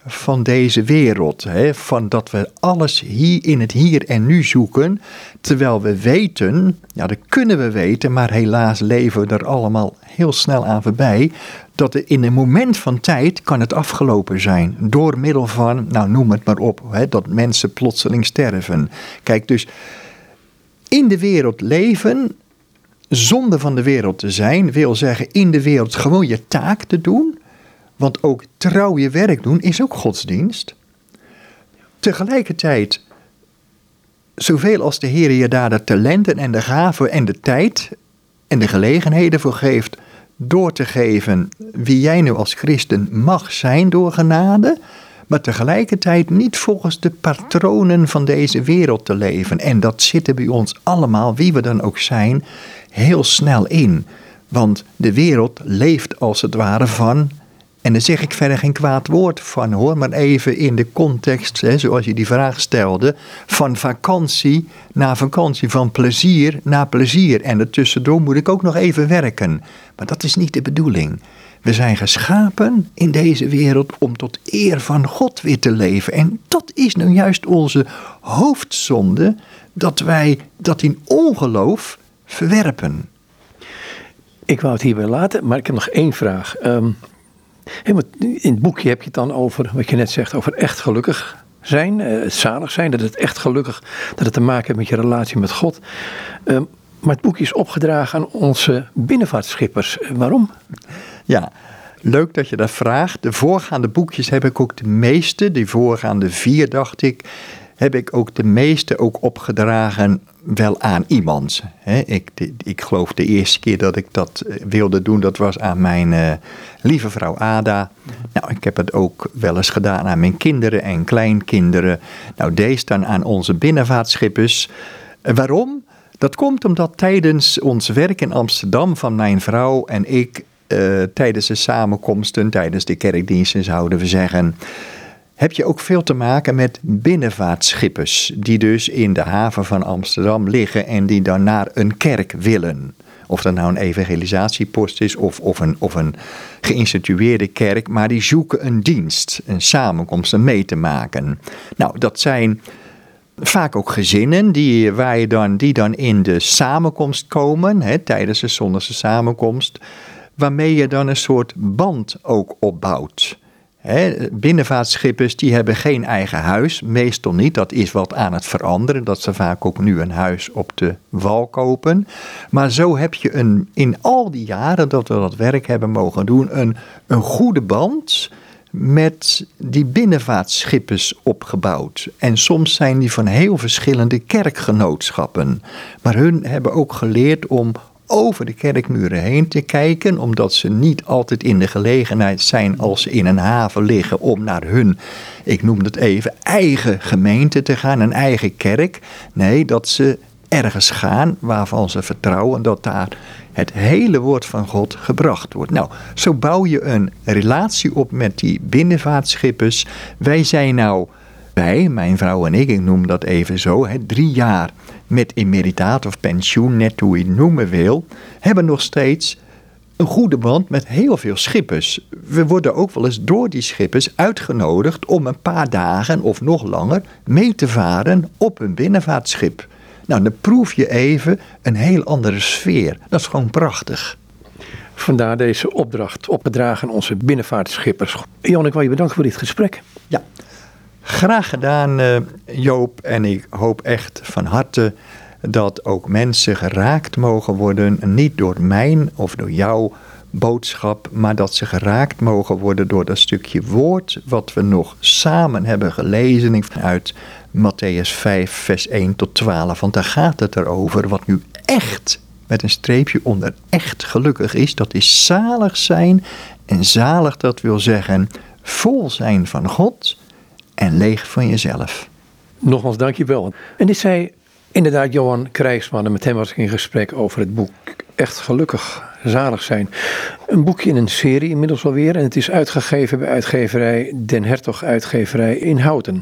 van deze wereld. Hè? Van dat we alles hier in het hier en nu zoeken. Terwijl we weten, ja dat kunnen we weten, maar helaas leven we er allemaal heel snel aan voorbij. Dat er in een moment van tijd kan het afgelopen zijn. Door middel van, nou noem het maar op, hè, dat mensen plotseling sterven. Kijk dus, in de wereld leven zonder van de wereld te zijn, wil zeggen in de wereld gewoon je taak te doen want ook trouw je werk doen is ook godsdienst. Tegelijkertijd, zoveel als de Heer je daar de talenten en de gaven en de tijd en de gelegenheden voor geeft, door te geven wie jij nu als christen mag zijn door genade, maar tegelijkertijd niet volgens de patronen van deze wereld te leven. En dat zit bij ons allemaal, wie we dan ook zijn, heel snel in. Want de wereld leeft als het ware van en daar zeg ik verder geen kwaad woord van hoor, maar even in de context, hè, zoals je die vraag stelde, van vakantie naar vakantie, van plezier naar plezier. En ertussendoor moet ik ook nog even werken. Maar dat is niet de bedoeling. We zijn geschapen in deze wereld om tot eer van God weer te leven. En dat is nu juist onze hoofdzonde, dat wij dat in ongeloof verwerpen. Ik wou het hierbij laten, maar ik heb nog één vraag. Um, in het boekje heb je het dan over, wat je net zegt, over echt gelukkig zijn, uh, zalig zijn, dat het echt gelukkig, dat het te maken heeft met je relatie met God. Ehm, maar het boekje is opgedragen aan onze binnenvaartschippers. Waarom? Ja, leuk dat je dat vraagt. De voorgaande boekjes heb ik ook de meeste, die voorgaande vier dacht ik, heb ik ook de meeste ook opgedragen wel aan iemand. ik, ik geloof de eerste keer dat ik dat eh, wilde doen, dat was aan mijn uh, lieve vrouw Ada. Nou, ik heb het ook wel eens gedaan aan mijn kinderen en kleinkinderen. Nou, deze dan aan onze binnenvaartschippers. Uh, waarom? Dat komt omdat tijdens ons werk in Amsterdam van mijn vrouw en ik, tijdens de samenkomsten, tijdens de kerkdiensten zouden we zeggen heb je ook veel te maken met binnenvaartschippers, die dus in de haven van Amsterdam liggen en die dan naar een kerk willen. Of dat nou een evangelisatiepost is of, of, een, of een geïnstitueerde kerk, maar die zoeken een dienst, een samenkomst, een mee te maken. Nou, dat zijn vaak ook gezinnen die, waar je dan, die dan in de samenkomst komen, hè, tijdens de zondagse samenkomst, waarmee je dan een soort band ook opbouwt Hè, binnenvaartschippers die hebben geen eigen huis, meestal niet. Dat is wat aan het veranderen, dat ze vaak ook nu een huis op de wal kopen. Maar zo heb je een, in al die jaren dat we dat werk hebben mogen doen, een, een goede band met die binnenvaartschippers opgebouwd. En soms zijn die van heel verschillende kerkgenootschappen. Maar hun hebben ook geleerd om over de kerkmuren heen te kijken, omdat ze niet altijd in de gelegenheid zijn als ze in een haven liggen om naar hun, ik noem het even, eigen gemeente te gaan, een eigen kerk. Nee, dat ze ergens gaan waarvan ze vertrouwen dat daar het hele woord van God gebracht wordt. Nou, zo bouw je een relatie op met die binnenvaartschippers. Wij zijn nou, wij, mijn vrouw en ik, ik noem dat even zo, hè, drie jaar met emeritaat of pensioen, net hoe je het noemen wil, hebben nog steeds een goede band met heel veel schippers. We worden ook wel eens door die schippers uitgenodigd om een paar dagen of nog langer mee te varen op een binnenvaartschip. Nou, dan proef je even een heel andere sfeer. Dat is gewoon prachtig. Vandaar deze opdracht opgedragen onze binnenvaartschippers. Jan, ik wil je bedanken voor dit gesprek. Ja, graag gedaan eh, Joop. En ik hoop echt van harte dat ook mensen geraakt mogen worden. Niet door mijn of door jouw boodschap, maar dat ze geraakt mogen worden door dat stukje woord wat we nog samen hebben gelezen uit Matthäus 5, vers 1 tot 12. Want daar gaat het erover wat nu echt, met een streepje onder, echt gelukkig is. Dat is zalig zijn. En zalig, dat wil zeggen vol zijn van God en leeg van jezelf. Nogmaals, dankjewel. En dit zei inderdaad Johan Krijgsman. En met hem was ik in gesprek over het boek Echt Gelukkig Zalig Zijn. Een boekje in een serie inmiddels alweer. En het is uitgegeven bij uitgeverij Den Hertog Uitgeverij in Houten.